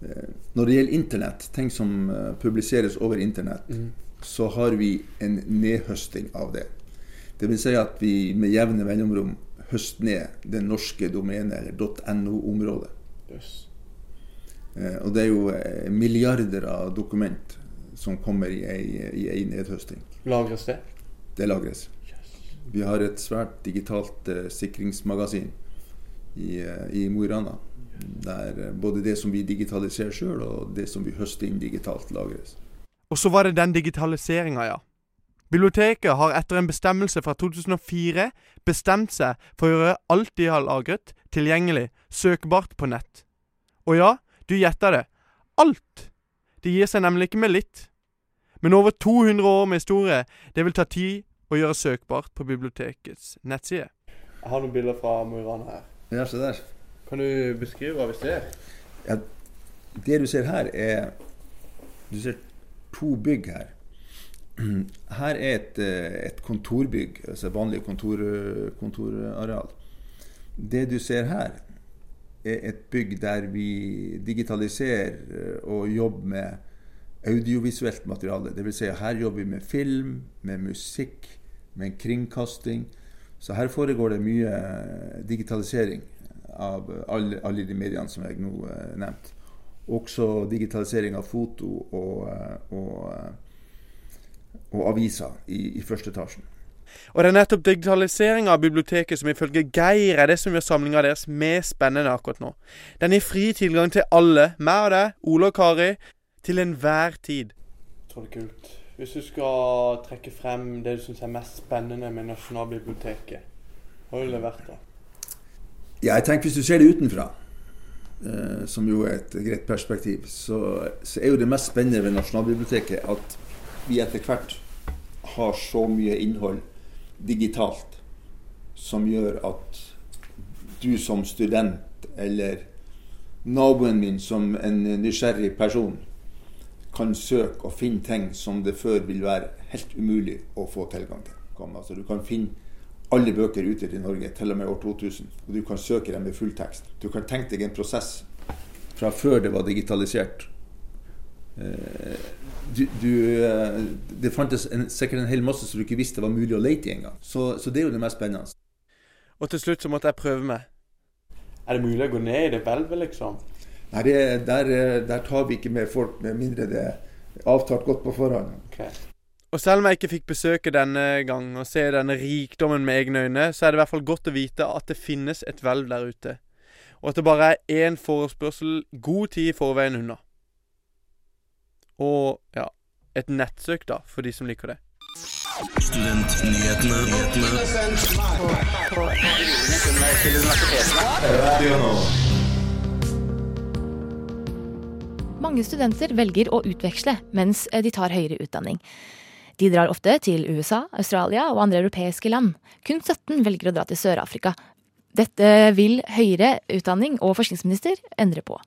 Eh, Når det gjelder internett, ting som eh, publiseres over internett, mm. så har vi en nedhøsting av det. Det vil si at vi med jevne mellomrom høster ned det norske domenet, eller .no-området. Jøss. Eh, Og det er jo milliarder av dokument som kommer i ei, i ei nedhøsting. Lagres det? Det lagres. Vi har et svært digitalt eh, sikringsmagasin i, eh, i Mo i Rana. Der eh, både det som vi digitaliserer sjøl, og det som vi høster inn digitalt, lagres. Og så var det den digitaliseringa, ja. Biblioteket har etter en bestemmelse fra 2004 bestemt seg for å gjøre alt de har lagret, tilgjengelig, søkbart på nett. Og ja, du gjetta det. Alt! De gir seg nemlig ikke med litt. Men over 200 år med historie, det vil ta tid å gjøre søkbart på bibliotekets nettside. Jeg har noen bilder fra Mo i Rana her. Ja, se der. Kan du beskrive hva vi ser? Ja, det du ser her, er Du ser to bygg her. Her er et, eh, et kontorbygg, altså vanlig kontor, kontorareal. Det du ser her, er et bygg der vi digitaliserer eh, og jobber med audiovisuelt materiale. Vil si her jobber vi med film, med musikk, med kringkasting. Så her foregår det mye eh, digitalisering av alle, alle de mediene som jeg nå eh, nevnte. Også digitalisering av foto og, eh, og, eh, og aviser i, i første etasjen. Og det er nettopp digitaliseringa av biblioteket som ifølge Geir er det som gjør samlinga deres mest spennende akkurat nå. Den gir fri tilgang til alle, meg og deg, Ole og Kari, til enhver tid. Jeg tror det er kult. Hvis du skal trekke frem det du syns er mest spennende med Nasjonalbiblioteket, hva ville det vært da? Ja, jeg tenker Hvis du ser det utenfra, eh, som jo er et greit perspektiv, så, så er jo det mest spennende ved Nasjonalbiblioteket at vi etter hvert har så mye innhold digitalt som gjør at du som student eller naboen min som en nysgjerrig person kan søke og finne ting som det før vil være helt umulig å få tilgang til. Altså, du kan finne alle bøker ute til Norge, til og med år 2000. Og du kan søke dem med fulltekst. Du kan tenke deg en prosess fra før det var digitalisert. Eh, Du, du, eh, det fantes en, sikkert en hel masse som du ikke visste var mulig å lete i engang. Så, så det er jo det mest spennende. Og til slutt så måtte jeg prøve meg. Er det mulig å gå ned i det hvelvet, liksom? Nei, det, der, eh, der tar vi ikke med folk med mindre det er avtalt godt på forhånd. Og selv om jeg ikke fikk besøke denne gang og se denne rikdommen med egne øyne, så er det i hvert fall godt å vite at det finnes et hvelv der ute. og at det bare er én forespørsel god tid i forveien unna. Og ja, et nettsøk, da, for de som liker det. Studentnyhetene. Mange studenter velger å utveksle mens de tar høyere utdanning. De drar ofte til USA, Australia og andre europeiske land. Kun 17 velger å dra til Sør-Afrika. Dette vil høyere utdanning og forskningsminister endre på.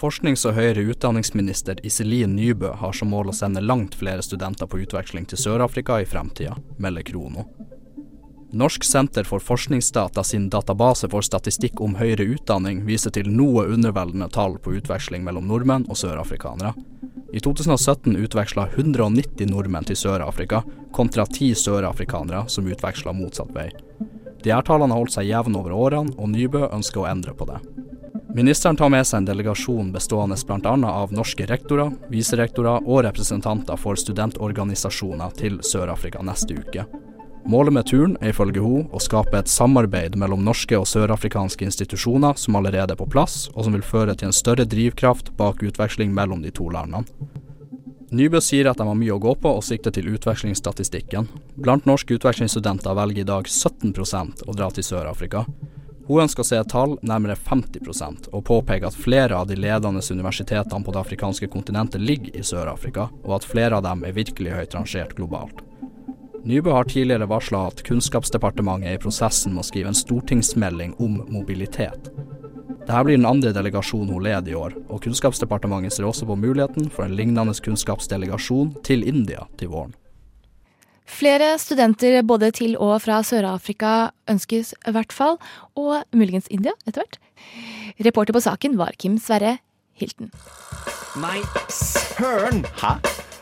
Forsknings- og høyere utdanningsminister Iselin Nybø har som mål å sende langt flere studenter på utveksling til Sør-Afrika i fremtida, melder Krono. Norsk senter for forskningsdata sin database for statistikk om høyere utdanning viser til noe underveldende tall på utveksling mellom nordmenn og sørafrikanere. I 2017 utveksla 190 nordmenn til Sør-Afrika, kontra ti sørafrikanere som utveksla motsatt vei. De her tallene har holdt seg jevne over årene, og Nybø ønsker å endre på det. Ministeren tar med seg en delegasjon bestående bl.a. av norske rektorer, viserektorer og representanter for studentorganisasjoner til Sør-Afrika neste uke. Målet med turen er ifølge henne å skape et samarbeid mellom norske og sørafrikanske institusjoner som allerede er på plass, og som vil føre til en større drivkraft bak utveksling mellom de to landene. Nybø sier at de har mye å gå på og sikter til utvekslingsstatistikken. Blant norske utvekslingsstudenter velger i dag 17% å dra til Sør-Afrika. Hun ønsker å se et tall nærmere 50% og påpeker at flere av de ledende universitetene på det afrikanske kontinentet ligger i Sør-Afrika, og at flere av dem er virkelig høyt rangert globalt. Nybø har tidligere varsla at Kunnskapsdepartementet er i prosessen med å skrive en stortingsmelding om mobilitet. Dette blir den andre delegasjonen hun leder i år, og Kunnskapsdepartementet ser også på muligheten for en lignende kunnskapsdelegasjon til India til våren. Flere studenter både til og fra Sør-Afrika ønskes i hvert fall, og muligens India etter hvert. Reporter på saken var Kim Sverre Hilton. Nei, søren! Hæ?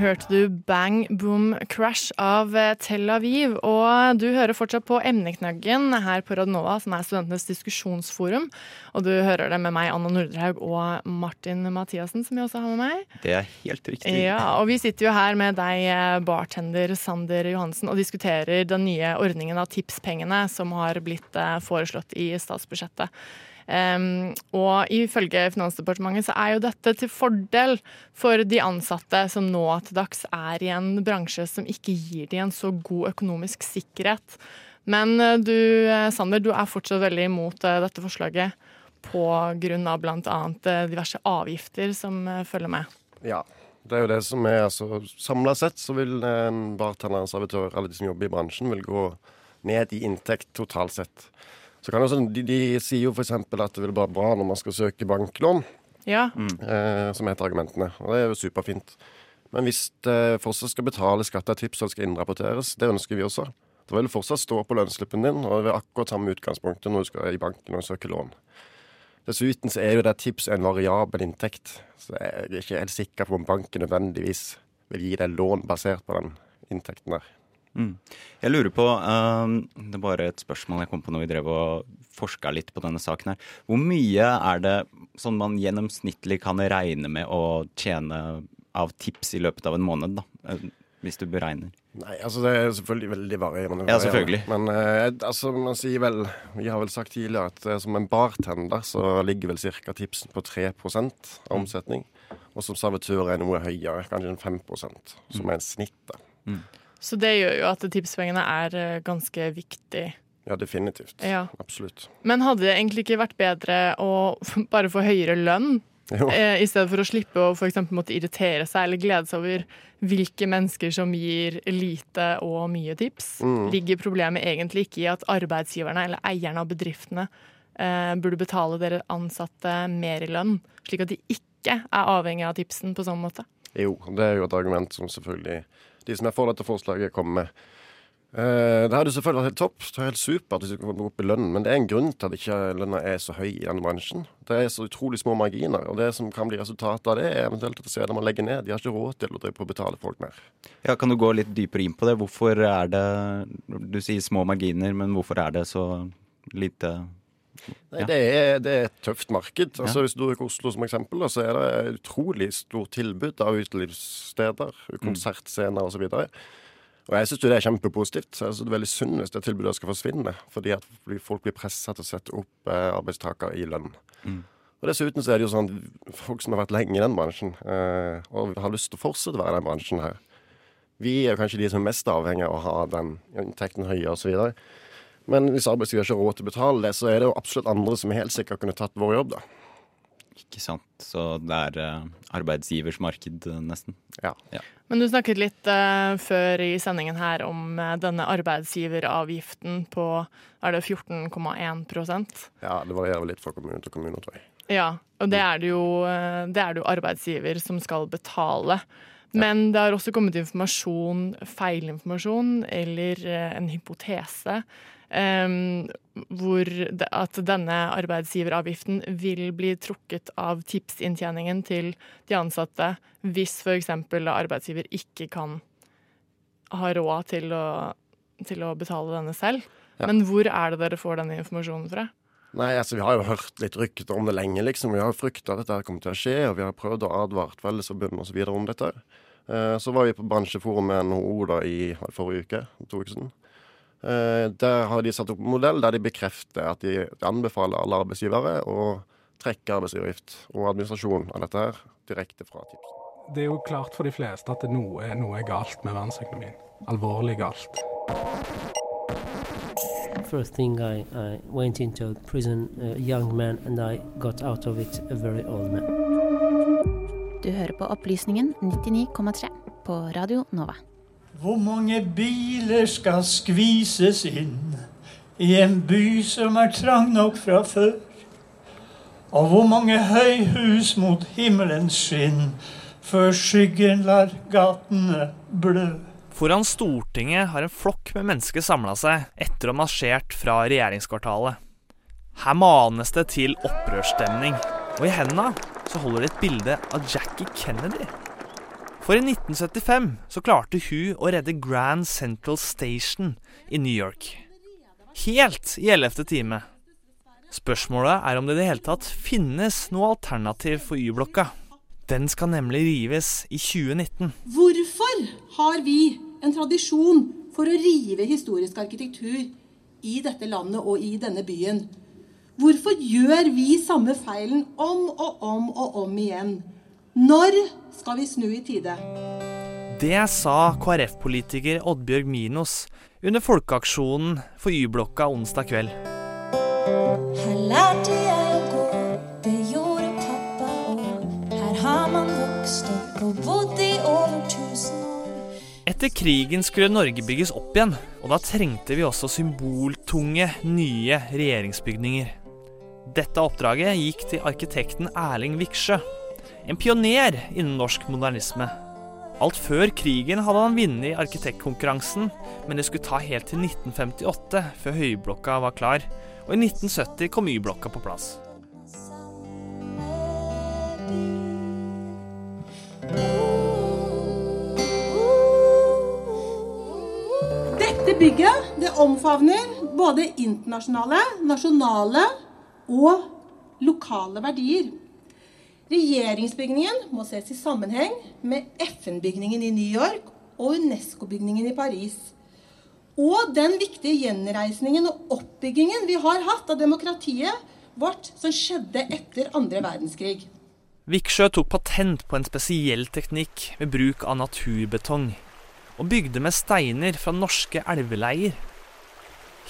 Hørte du Bang Boom Crash av eh, Tel Aviv. Og du hører fortsatt på Emneknaggen her på Radnova, som er studentenes diskusjonsforum. Og du hører det med meg, Anna Nordrehaug, og Martin Mathiassen, som jeg også har med meg. Det er helt riktig. Ja, og vi sitter jo her med deg, eh, bartender Sander Johansen, og diskuterer den nye ordningen av tipspengene som har blitt eh, foreslått i statsbudsjettet. Um, og ifølge Finansdepartementet så er jo dette til fordel for de ansatte som nå til dags er i en bransje som ikke gir de en så god økonomisk sikkerhet. Men eh, du, eh, Sander, du er fortsatt veldig imot eh, dette forslaget av bl.a. diverse avgifter som følger med. Ja, det er jo det som er altså Samla sett så vil en bartender, en servitør, alle de som jobber i bransjen, vil gå ned i inntekt totalt sett. Så kan det, sånn, de, de sier jo f.eks. at det vil være bra når man skal søke banklån, Ja. eh, som er et av argumentene. Og det er jo superfint. Men hvis det fortsatt skal betale skatt av tips og det skal innrapporteres, det ønsker vi også. Da vil det fortsatt stå på lønnsslippen din, og det vil akkurat samme utgangspunktet når du skal i banken og søke lån. Dessuten så er jo det tips en variabel inntekt, så jeg er ikke helt sikker på om banken nødvendigvis vil gi deg lån basert på den inntekten der. Mm. Jeg lurer på, uh, Det er bare et spørsmål jeg kom på når vi drev og forska litt på denne saken. her. Hvor mye er det sånn man gjennomsnittlig kan regne med å tjene av tips i løpet av en måned? da, eh, Hvis du beregner. Nei, altså det er selvfølgelig veldig varierende. Ja, selvfølgelig. Men uh, altså, man sier vel Vi har vel sagt tidligere at uh, som en bartender så ligger vel cirka tipsen på 3 av omsetning. Og som servitør er noe høyere, kanskje en 5% som er en snittet. Så det gjør jo at tipspengene er eh, ganske viktig. Ja, definitivt. Ja. Absolutt. Men hadde det egentlig ikke vært bedre å bare få høyere lønn, eh, i stedet for å slippe å for eksempel måtte irritere seg eller glede seg over hvilke mennesker som gir lite og mye tips? Mm. Ligger problemet egentlig ikke i at arbeidsgiverne eller eierne av bedriftene eh, burde betale dere ansatte mer i lønn, slik at de ikke er avhengig av tipsen på sånn måte? Jo, det er jo et argument som selvfølgelig de som er for dette forslaget, kommer med. Uh, det hadde selvfølgelig vært helt topp, det helt supert hvis vi kunne opp i lønnen, men det er en grunn til at ikke lønna er så høy i denne bransjen. Det er så utrolig små marginer, og det som kan bli resultatet av det, er eventuelt at steder må legge ned. De har ikke råd til å drive på å betale folk mer. Ja, Kan du gå litt dypere inn på det? Hvorfor er det Du sier små marginer, men hvorfor er det så lite Nei, det, er, det, er, et tøft marked. Altså, Hvis du bruker Oslo som eksempel, så er det utrolig stort tilbud av utelivssteder, konsertscener osv. Og, jeg syns det er kjempepositivt. Jeg synes det er veldig synd hvis det tilbudet skal forsvinne. Fordi at folk blir pressa til å sette opp eh, arbeidstakere i lønn. Mm. Og Dessuten så er det jo sånn folk som har vært lenge i den bransjen, eh, og har lyst til å fortsette å være i den bransjen her. Vi er kanskje de som er mest avhengig av å ha den inntekten høye osv. Men hvis arbeidsgiver ikke har råd til å betale det, så er det jo absolutt andre som helt sikkert kunne tatt vår jobb, da. Ikke sant. Så det er uh, arbeidsgivers marked, uh, nesten. Ja. ja. Men du snakket litt uh, før i sendingen her om denne arbeidsgiveravgiften på er det 14,1% Ja, det varierer litt fra kommune til kommune, tror jeg. Ja, og det er det jo, det er det jo arbeidsgiver som skal betale. Men ja. det har også kommet informasjon, feilinformasjon eller en hypotese hvor at denne arbeidsgiveravgiften vil bli trukket av tipsinntjeningen til de ansatte hvis f.eks. arbeidsgiver ikke kan ha råd til å, til å betale denne selv. Ja. Men hvor er det dere får denne informasjonen fra? Nei, altså Vi har jo hørt litt rykter om det lenge. liksom. Vi har frykta at dette kommer til å skje, og vi har prøvd å advare Fellesforbundet osv. om dette. Eh, så var vi på bransjeforum med NHO da i forrige uke, to uker siden. Eh, der har de satt opp en modell der de bekrefter at de anbefaler alle arbeidsgivere å trekke arbeidsgiveravgift og administrasjon av dette her direkte fra tipsen. Det er jo klart for de fleste at noe, noe er galt med verdensøkonomien. Alvorlig galt. First thing I, I went into prison a young man and I got out of it a very old man. Du hører på Opplysningen 99,3 på Radio Nova. Hvor mange biler skal skvises inn i en by som er trang nok fra før? Og hvor mange høyhus mot himmelens skinn før skyggen lar gatene blø? Foran Stortinget har en flokk med mennesker samla seg etter å ha marsjert fra regjeringskvartalet. Her manes det til opprørsstemning, og i hendene så holder de et bilde av Jackie Kennedy. For i 1975 så klarte hun å redde Grand Central Station i New York. Helt i ellevte time. Spørsmålet er om det i det hele tatt finnes noe alternativ for Y-blokka. Den skal nemlig rives i 2019. Hvorfor har vi en tradisjon for å rive historisk arkitektur i dette landet og i denne byen? Hvorfor gjør vi samme feilen om og om og om igjen? Når skal vi snu i tide? Det sa KrF-politiker Oddbjørg Minos under folkeaksjonen for Y-blokka onsdag kveld. Her lærte jeg å gå, det gjorde pappa òg. Her har man vokst opp og bodd i over tusen år. Etter krigen skulle Norge bygges opp igjen, og da trengte vi også symboltunge, nye regjeringsbygninger. Dette oppdraget gikk til arkitekten Erling Viksjø. En pioner innen norsk modernisme. Alt før krigen hadde han vunnet arkitektkonkurransen, men det skulle ta helt til 1958 før Høyblokka var klar, og i 1970 kom Y-blokka på plass. Dette bygget det omfavner både internasjonale, nasjonale og lokale verdier. Regjeringsbygningen må ses i sammenheng med FN-bygningen i New York og Unesco-bygningen i Paris. Og den viktige gjenreisningen og oppbyggingen vi har hatt av demokratiet vårt som skjedde etter andre verdenskrig. Viksjø tok patent på en spesiell teknikk med bruk av naturbetong, og bygde med steiner fra norske elveleier.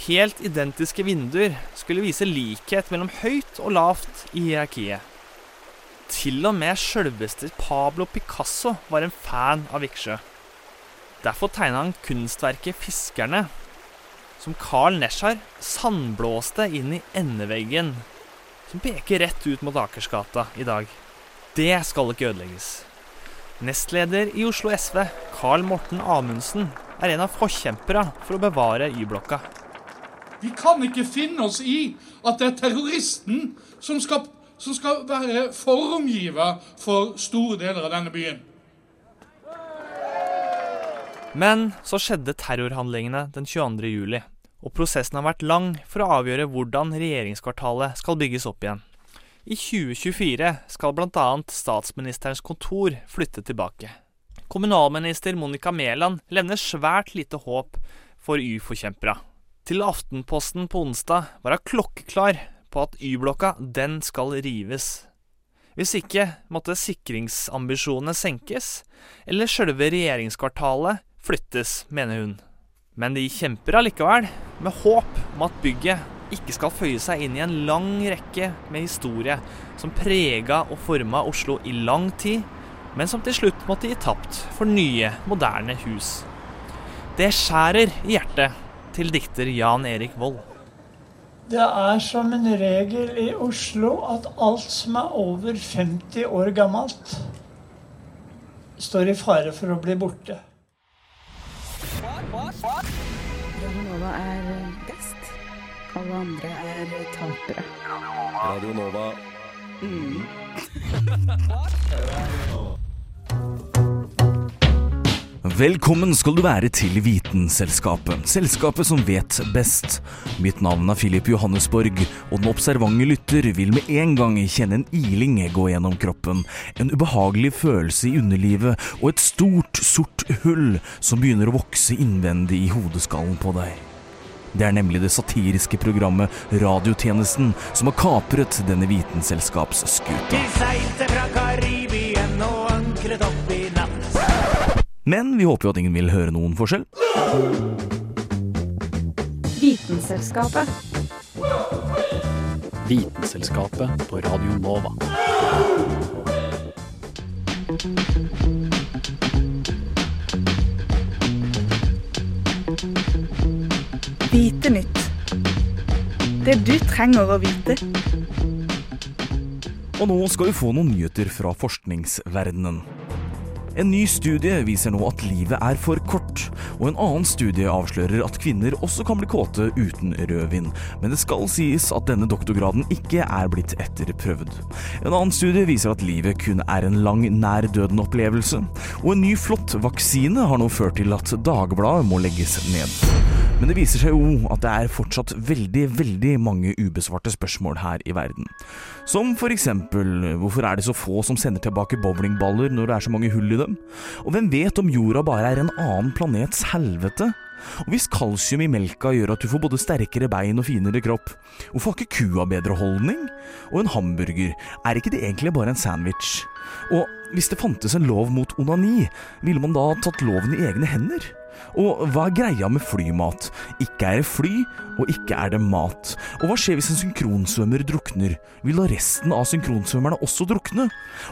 Helt identiske vinduer skulle vise likhet mellom høyt og lavt i hierarkiet. Til og med sjølveste Pablo Picasso var en fan av Viksjø. Derfor tegna han kunstverket 'Fiskerne', som Carl Nesjar sandblåste inn i endeveggen, som peker rett ut mot Akersgata i dag. Det skal ikke ødelegges. Nestleder i Oslo SV, Carl Morten Amundsen, er en av forkjemperne for å bevare Y-blokka. Vi kan ikke finne oss i at det er terroristen som skal, som skal være formgiver for store deler av denne byen. Men så skjedde terrorhandlingene den 22. juli, og prosessen har vært lang for å avgjøre hvordan regjeringskvartalet skal bygges opp igjen. I 2024 skal bl.a. statsministerens kontor flytte tilbake. Kommunalminister Monica Mæland levner svært lite håp for Y-forkjempere. Til Aftenposten på onsdag var hun klokkeklar på at Y-blokka den skal rives. Hvis ikke måtte sikringsambisjonene senkes, eller sjølve regjeringskvartalet flyttes, mener hun. Men de kjemper allikevel, med håp om at bygget ikke skal føye seg inn i en lang rekke med historie som prega og forma Oslo i lang tid, men som til slutt måtte gi tapt for nye, moderne hus. Det skjærer i hjertet til dikter Jan Erik Vold. Det er som en regel i Oslo at alt som er over 50 år gammelt, står i fare for å bli borte. Radionova er best. Alle andre er tapere. Radio Nova. Mm. *laughs* *laughs* Velkommen skal du være til Vitenselskapet, selskapet som vet best. Mitt navn er Philip Johannesborg, og den observante lytter vil med en gang kjenne en iling gå gjennom kroppen, en ubehagelig følelse i underlivet og et stort, sort hull som begynner å vokse innvendig i hodeskallen på deg. Det er nemlig det satiriske programmet Radiotjenesten som har kapret denne vitenselskapsskuta. De Men vi håper jo at ingen vil høre noen forskjell. Vitenselskapet. Vitenselskapet på Radio Nova. Vite nytt. Det du trenger å vite. Og nå skal vi få noen nyheter fra forskningsverdenen. En ny studie viser nå at livet er for kort, og en annen studie avslører at kvinner også kan bli kåte uten rødvin. Men det skal sies at denne doktorgraden ikke er blitt etterprøvd. En annen studie viser at livet kun er en lang nær-døden-opplevelse, og en ny flott vaksine har nå ført til at Dagbladet må legges ned. Men det viser seg jo at det er fortsatt veldig, veldig mange ubesvarte spørsmål her i verden. Som for eksempel hvorfor er det så få som sender tilbake bowlingballer når det er så mange hull i dem? Og hvem vet om jorda bare er en annen planets helvete? Og hvis kalsium i melka gjør at du får både sterkere bein og finere kropp, hvorfor har ikke kua bedre holdning? Og en hamburger, er ikke det egentlig bare en sandwich? Og hvis det fantes en lov mot onani, ville man da tatt loven i egne hender? Og hva er greia med flymat? Ikke er det fly, og ikke er det mat. Og hva skjer hvis en synkronsvømmer drukner? Vil da resten av synkronsvømmerne også drukne?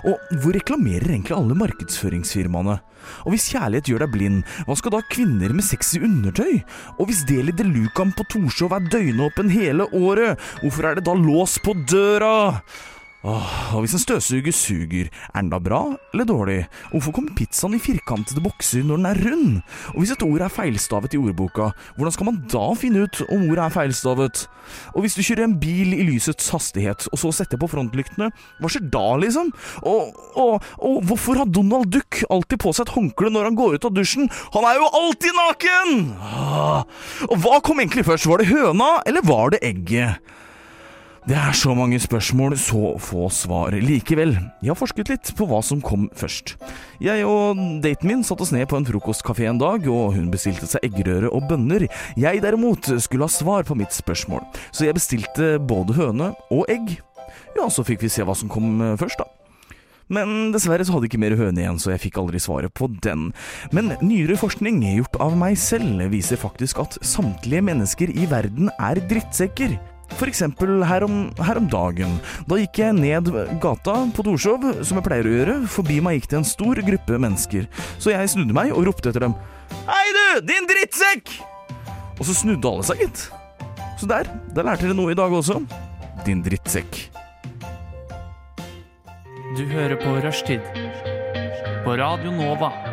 Og hvor reklamerer egentlig alle markedsføringsfirmaene? Og hvis kjærlighet gjør deg blind, hva skal da kvinner med sexy undertøy? Og hvis Deli de Lucan på Torshov er døgnåpen hele året, hvorfor er det da lås på døra? Åh, og hvis en støvsuger suger, er den da bra eller dårlig? Hvorfor kommer pizzaen i firkantede bokser når den er rund? Og hvis et ord er feilstavet i ordboka, hvordan skal man da finne ut om ordet er feilstavet? Og hvis du kjører en bil i lysets hastighet, og så setter på frontlyktene, hva skjer da, liksom? Og, og, og hvorfor har Donald Duck alltid på seg et håndkle når han går ut av dusjen? Han er jo alltid naken! Åh, og hva kom egentlig først, var det høna, eller var det egget? Det er så mange spørsmål, så få svar. Likevel, jeg har forsket litt på hva som kom først. Jeg og daten min satte oss ned på en frokostkafé en dag, og hun bestilte seg eggerøre og bønner. Jeg derimot skulle ha svar på mitt spørsmål, så jeg bestilte både høne og egg. Ja, så fikk vi se hva som kom først, da. Men dessverre så hadde ikke mer høne igjen, så jeg fikk aldri svaret på den. Men nyere forskning gjort av meg selv viser faktisk at samtlige mennesker i verden er drittsekker. Eksempel her om, her om, dagen. Da gikk jeg ned gata på Torshov, som jeg pleier å gjøre. Forbi meg gikk det en stor gruppe mennesker. Så jeg snudde meg og ropte etter dem. Hei du, din drittsekk! Og så snudde alle seg, gitt. Så der, der lærte dere noe i dag også. Din drittsekk. Du hører på Rushtid. På Radio Nova.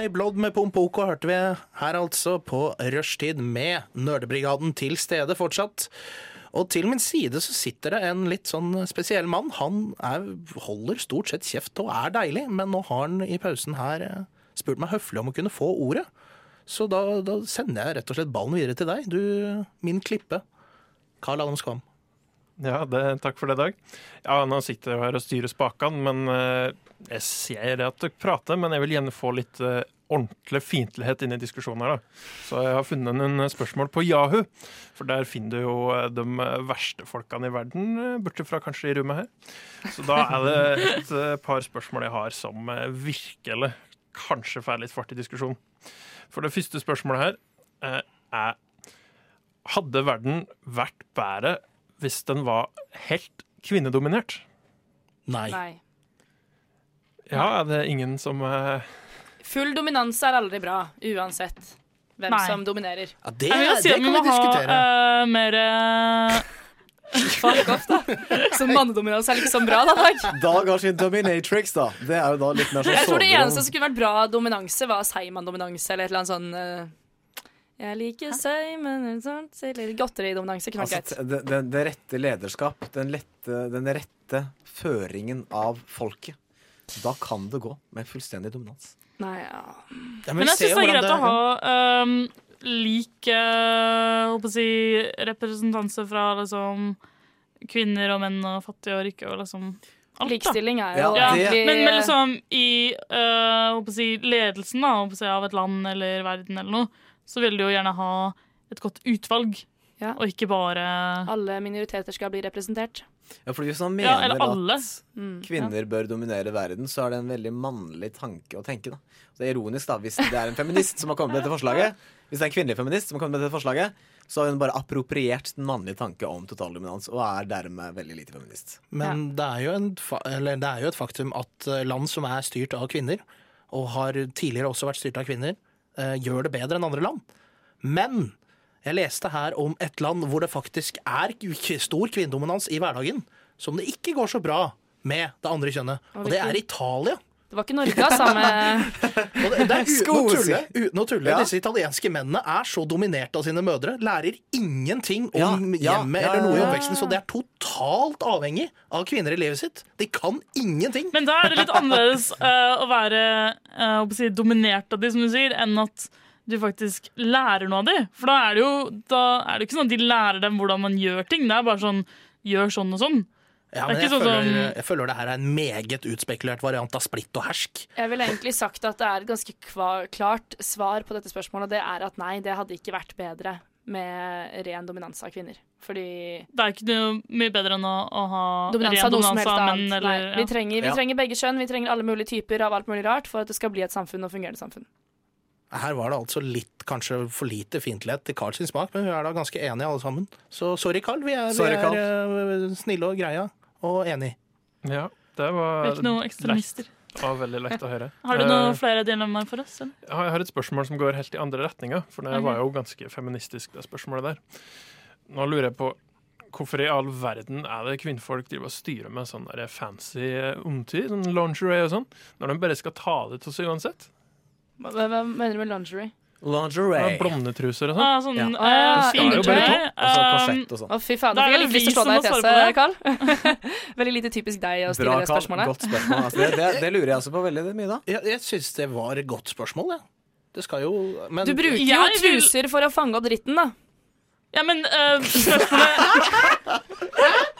My Blood med Pompoko hørte vi her altså på rushtid med Nerdebrigaden til stede fortsatt. Og til min side så sitter det en litt sånn spesiell mann. Han er, holder stort sett kjeft og er deilig, men nå har han i pausen her eh, spurt meg høflig om å kunne få ordet. Så da, da sender jeg rett og slett ballen videre til deg, du min klippe. Carl Adam Skvam. Ja, det, takk for det, Dag. Ja, Nå sitter jeg her og styrer spakene, men eh, jeg ser at dere prater, men jeg vil gjerne få litt uh, ordentlig fiendtlighet inn i diskusjonen her. da. Så jeg har funnet noen spørsmål på Yahoo, for der finner du jo eh, de verste folkene i verden, eh, bortsett fra kanskje i rommet her. Så da er det et eh, par spørsmål jeg har som eh, virkelig kanskje får litt fart i diskusjonen. For det første spørsmålet her eh, er Hadde verden vært bedre hvis den var helt kvinnedominert? Nei. Nei. Ja, er det ingen som uh... Full dominanse er aldri bra, uansett hvem Nei. som dominerer. Ja, det, Jeg vil si at vi må ha uh, mer uh... *laughs* Fuck off, da. Så mannedominans er liksom bra, da, Dag. *laughs* Dag har sin dominatrix, da. Det er jo da litt mer sånn Jeg tror det eneste som kunne vært bra dominanse, var Seiman-dominanse, eller et eller annet sånn Jeg liker Seiman Eller godteridominanse kunne vært Altså, det, det, det rette lederskap, den, lette, den rette føringen av folket. Da kan det gå med fullstendig dominans. Nei, ja. Men jeg syns det er greit å ha um, lik uh, si, representanse fra liksom, kvinner og menn og fattige og rike og liksom alt. da. Likestilling er jo ja, egentlig- men, men liksom i uh, si, ledelsen da, si, av et land eller verden eller noe, så vil du jo gjerne ha et godt utvalg, og ikke bare Alle minoriteter skal bli representert. Ja, fordi Hvis man mener ja, at Mm. kvinner bør dominere verden, så er det en veldig mannlig tanke å tenke. da. Så det er ironisk da, Hvis det er en feminist som har kommet med dette forslaget, Hvis det er en kvinnelig feminist som har kommet med dette forslaget, så har hun bare appropriert den mannlige tanke om totaldominans, og er dermed veldig lite feminist. Men det, er jo en, fa- eller det er jo et faktum at eh, land som er styrt av kvinner, og har tidligere også vært styrt av kvinner, eh, gjør det bedre enn andre land. Men jeg leste her om et land hvor det faktisk er stor kvinnedominans i hverdagen, som det ikke går så bra med det andre kjønnet. Og Og det er Italia. Det var ikke Norge, altså. Med *laughs* Og det, det er uten å tulle. Skosi. Uten å tulle. Ja. Disse italienske mennene er så dominert av sine mødre. Lærer ingenting om Ja, hjemmet ja, eller noe i oppveksten. Så det er totalt avhengig av kvinner i livet sitt. De kan ingenting. Men da er det litt annerledes uh, å være uh, å si, dominert av de, som du sier, enn at du faktisk lærer noe av dem. For da er det jo da er det ikke sånn at de lærer dem hvordan man gjør ting. Det er bare sånn gjør sånn og sånn. Ja, men jeg, sånn føler, som jeg føler det her er en meget utspekulert variant av splitt og hersk. Jeg ville egentlig sagt at det er et ganske klart svar på dette spørsmålet. og Det er at nei, det hadde ikke vært bedre med ren dominans av kvinner. Fordi Det er ikke noe mye bedre enn å, å ha dominans ren av noe som dominans helst annet. menn. Nei, vi, trenger, vi Ja. trenger begge kjønn, vi trenger alle mulige typer av alt mulig rart for at det skal bli et samfunn og fungerende samfunn. Her var det altså litt, kanskje for lite fiendtlighet til Carl sin smak, men vi er da ganske enige alle sammen. Så sorry, Carl. Vi er, Sorry, vi er eh, snille og greia og enige. Ja, det var ikke noe ekstremister. Det var veldig lett å høre. *laughs* Har du noen Eh, flere dilemmaer for oss? Eller? Jeg har et spørsmål som går helt i andre retninga, for det var jo ganske feministisk, det spørsmålet der. Nå lurer jeg på hvorfor i all verden er det kvinnfolk driver og styrer med sånn fancy eh, omtid, sånn lingerie og sånn, når de bare skal ta det til seg uansett? Hva, hva mener du med lingerie? Lingerie. Ja, Blondetruser og sånn. Ah, sånn, Ja. ah, ja, Det skal jo bare topp. Og så um, korsett og sånn. Å, fy faen. Da er fikk jeg det litt lyst til å slå som deg i må svare fjeset. Carl. *laughs* Veldig lite typisk deg å stille Bra, det Carl. spørsmålet. Godt spørsmål. Altså, det, det, det lurer jeg også på veldig mye, da. Jeg, jeg syns det var et godt spørsmål, jeg. Det skal jo men, Du bruker jo Jeg vil- truser for å fange opp dritten, da. Ja, men eh, spørsmålet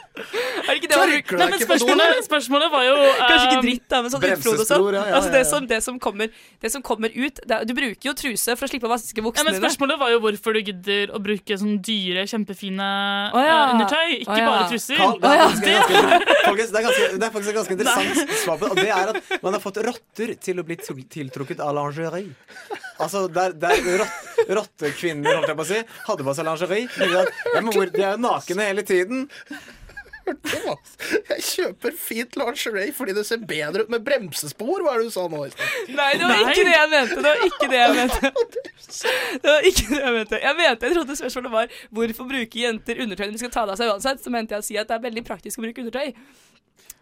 *laughs* *laughs* Er det ikke det Tørker Nei, men spørsmålet, spørsmålet var jo *laughs* Kanskje ikke eh, dritt, da, men sånn utflod og sånn. Ja, ja, ja, Altså det som, det som, kommer, det som kommer ut det Du bruker jo truse for å slippe å vaske buksene men dine. Spørsmålet var jo hvorfor du gidder å bruke sånn dyre, kjempefine oh, ja. eh, undertøy, ikke oh, ja. bare truser. Carl, det, er ganske, *laughs* ganske, folkens, det, er ganske, det er faktisk et ganske interessant svar på det. Og det er at man har fått rotter til å bli tiltrukket av lingerie. Altså, der, der rott, rottekvinner, holdt jeg på å si, hadde på seg lingerie. men de er jo nakne hele tiden. Jeg kjøper fint lingerie fordi det ser bedre ut med bremsespor, hva er det du sa nå? Nei, det var ikke det jeg mente. Det var ikke det jeg mente. Det var ikke det jeg mente. Jeg mente, jeg trodde spørsmålet var hvorfor bruker jenter undertøy når de skal ta det av seg uansett. Så mente jeg å si at det er veldig praktisk å bruke undertøy.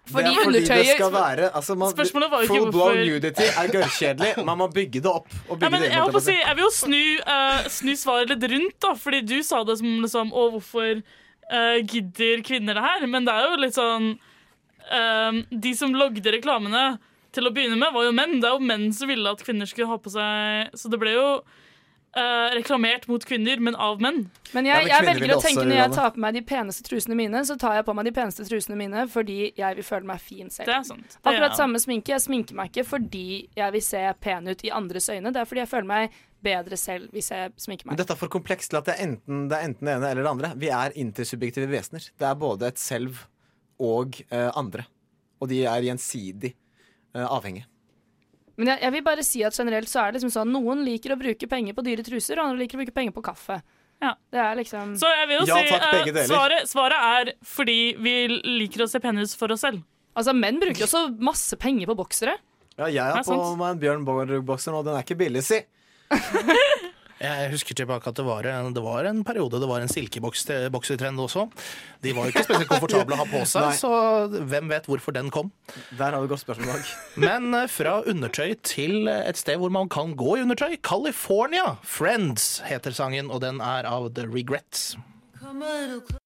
det er fordi det skal være altså man, Spørsmålet var ikke Full blown hvorfor- nudity er gørrkjedelig. Man må bygge det opp. Og Ja, bygge men det jeg, holdt å si. jeg vil jo snu, uh, snu svaret litt rundt, da. Fordi du sa det som liksom Å, hvorfor eh, gidder kvinner det her? Men det er jo litt sånn eh, De som logget reklamene til å begynne med, var jo menn. Det er jo menn som ville at kvinner skulle ha på seg Så det ble jo Uh, reklamert mot kvinner, men av menn. Men jeg, jeg velger å tenke når jeg tar på meg de peneste trusene mine, så tar jeg på meg de peneste trusene mine fordi jeg vil føle meg fin selv. Det er sant. Det Akkurat samme sminke. Jeg sminker meg ikke fordi jeg vil se pen ut i andres øyne. Det er fordi jeg føler meg bedre selv hvis jeg sminker Men meg. dette er for komplekst til at det er, enten, det er enten det ene eller det andre. Vi er intersubjektive vesener. Det er både et selv og eh, andre. Og de er gjensidig eh, avhengige. Men jeg, jeg vil bare si at generelt så er det liksom sånn noen liker å bruke penger på dyre truser, og andre liker å bruke penger på kaffe. Ja. Det er liksom Så jeg vil jo si eh, svaret, svaret er fordi vi liker å se pene ut for oss selv. Altså, menn bruker jo også masse penger på boksere. Ja, jeg har er på meg en Bjørn Borg-bokser nå. Den er ikke billig, si. *laughs* Jeg husker tilbake at det var en, det var en periode det var en silkeboksertrend også. De var jo ikke spesielt komfortable å ha på seg, *laughs* Nei. så hvem vet hvorfor den kom. Der har vi godt spørsmål. *laughs* Men eh, fra undertøy til et sted hvor man kan gå i undertøy. California. Friends heter sangen, og den er av The Regrets.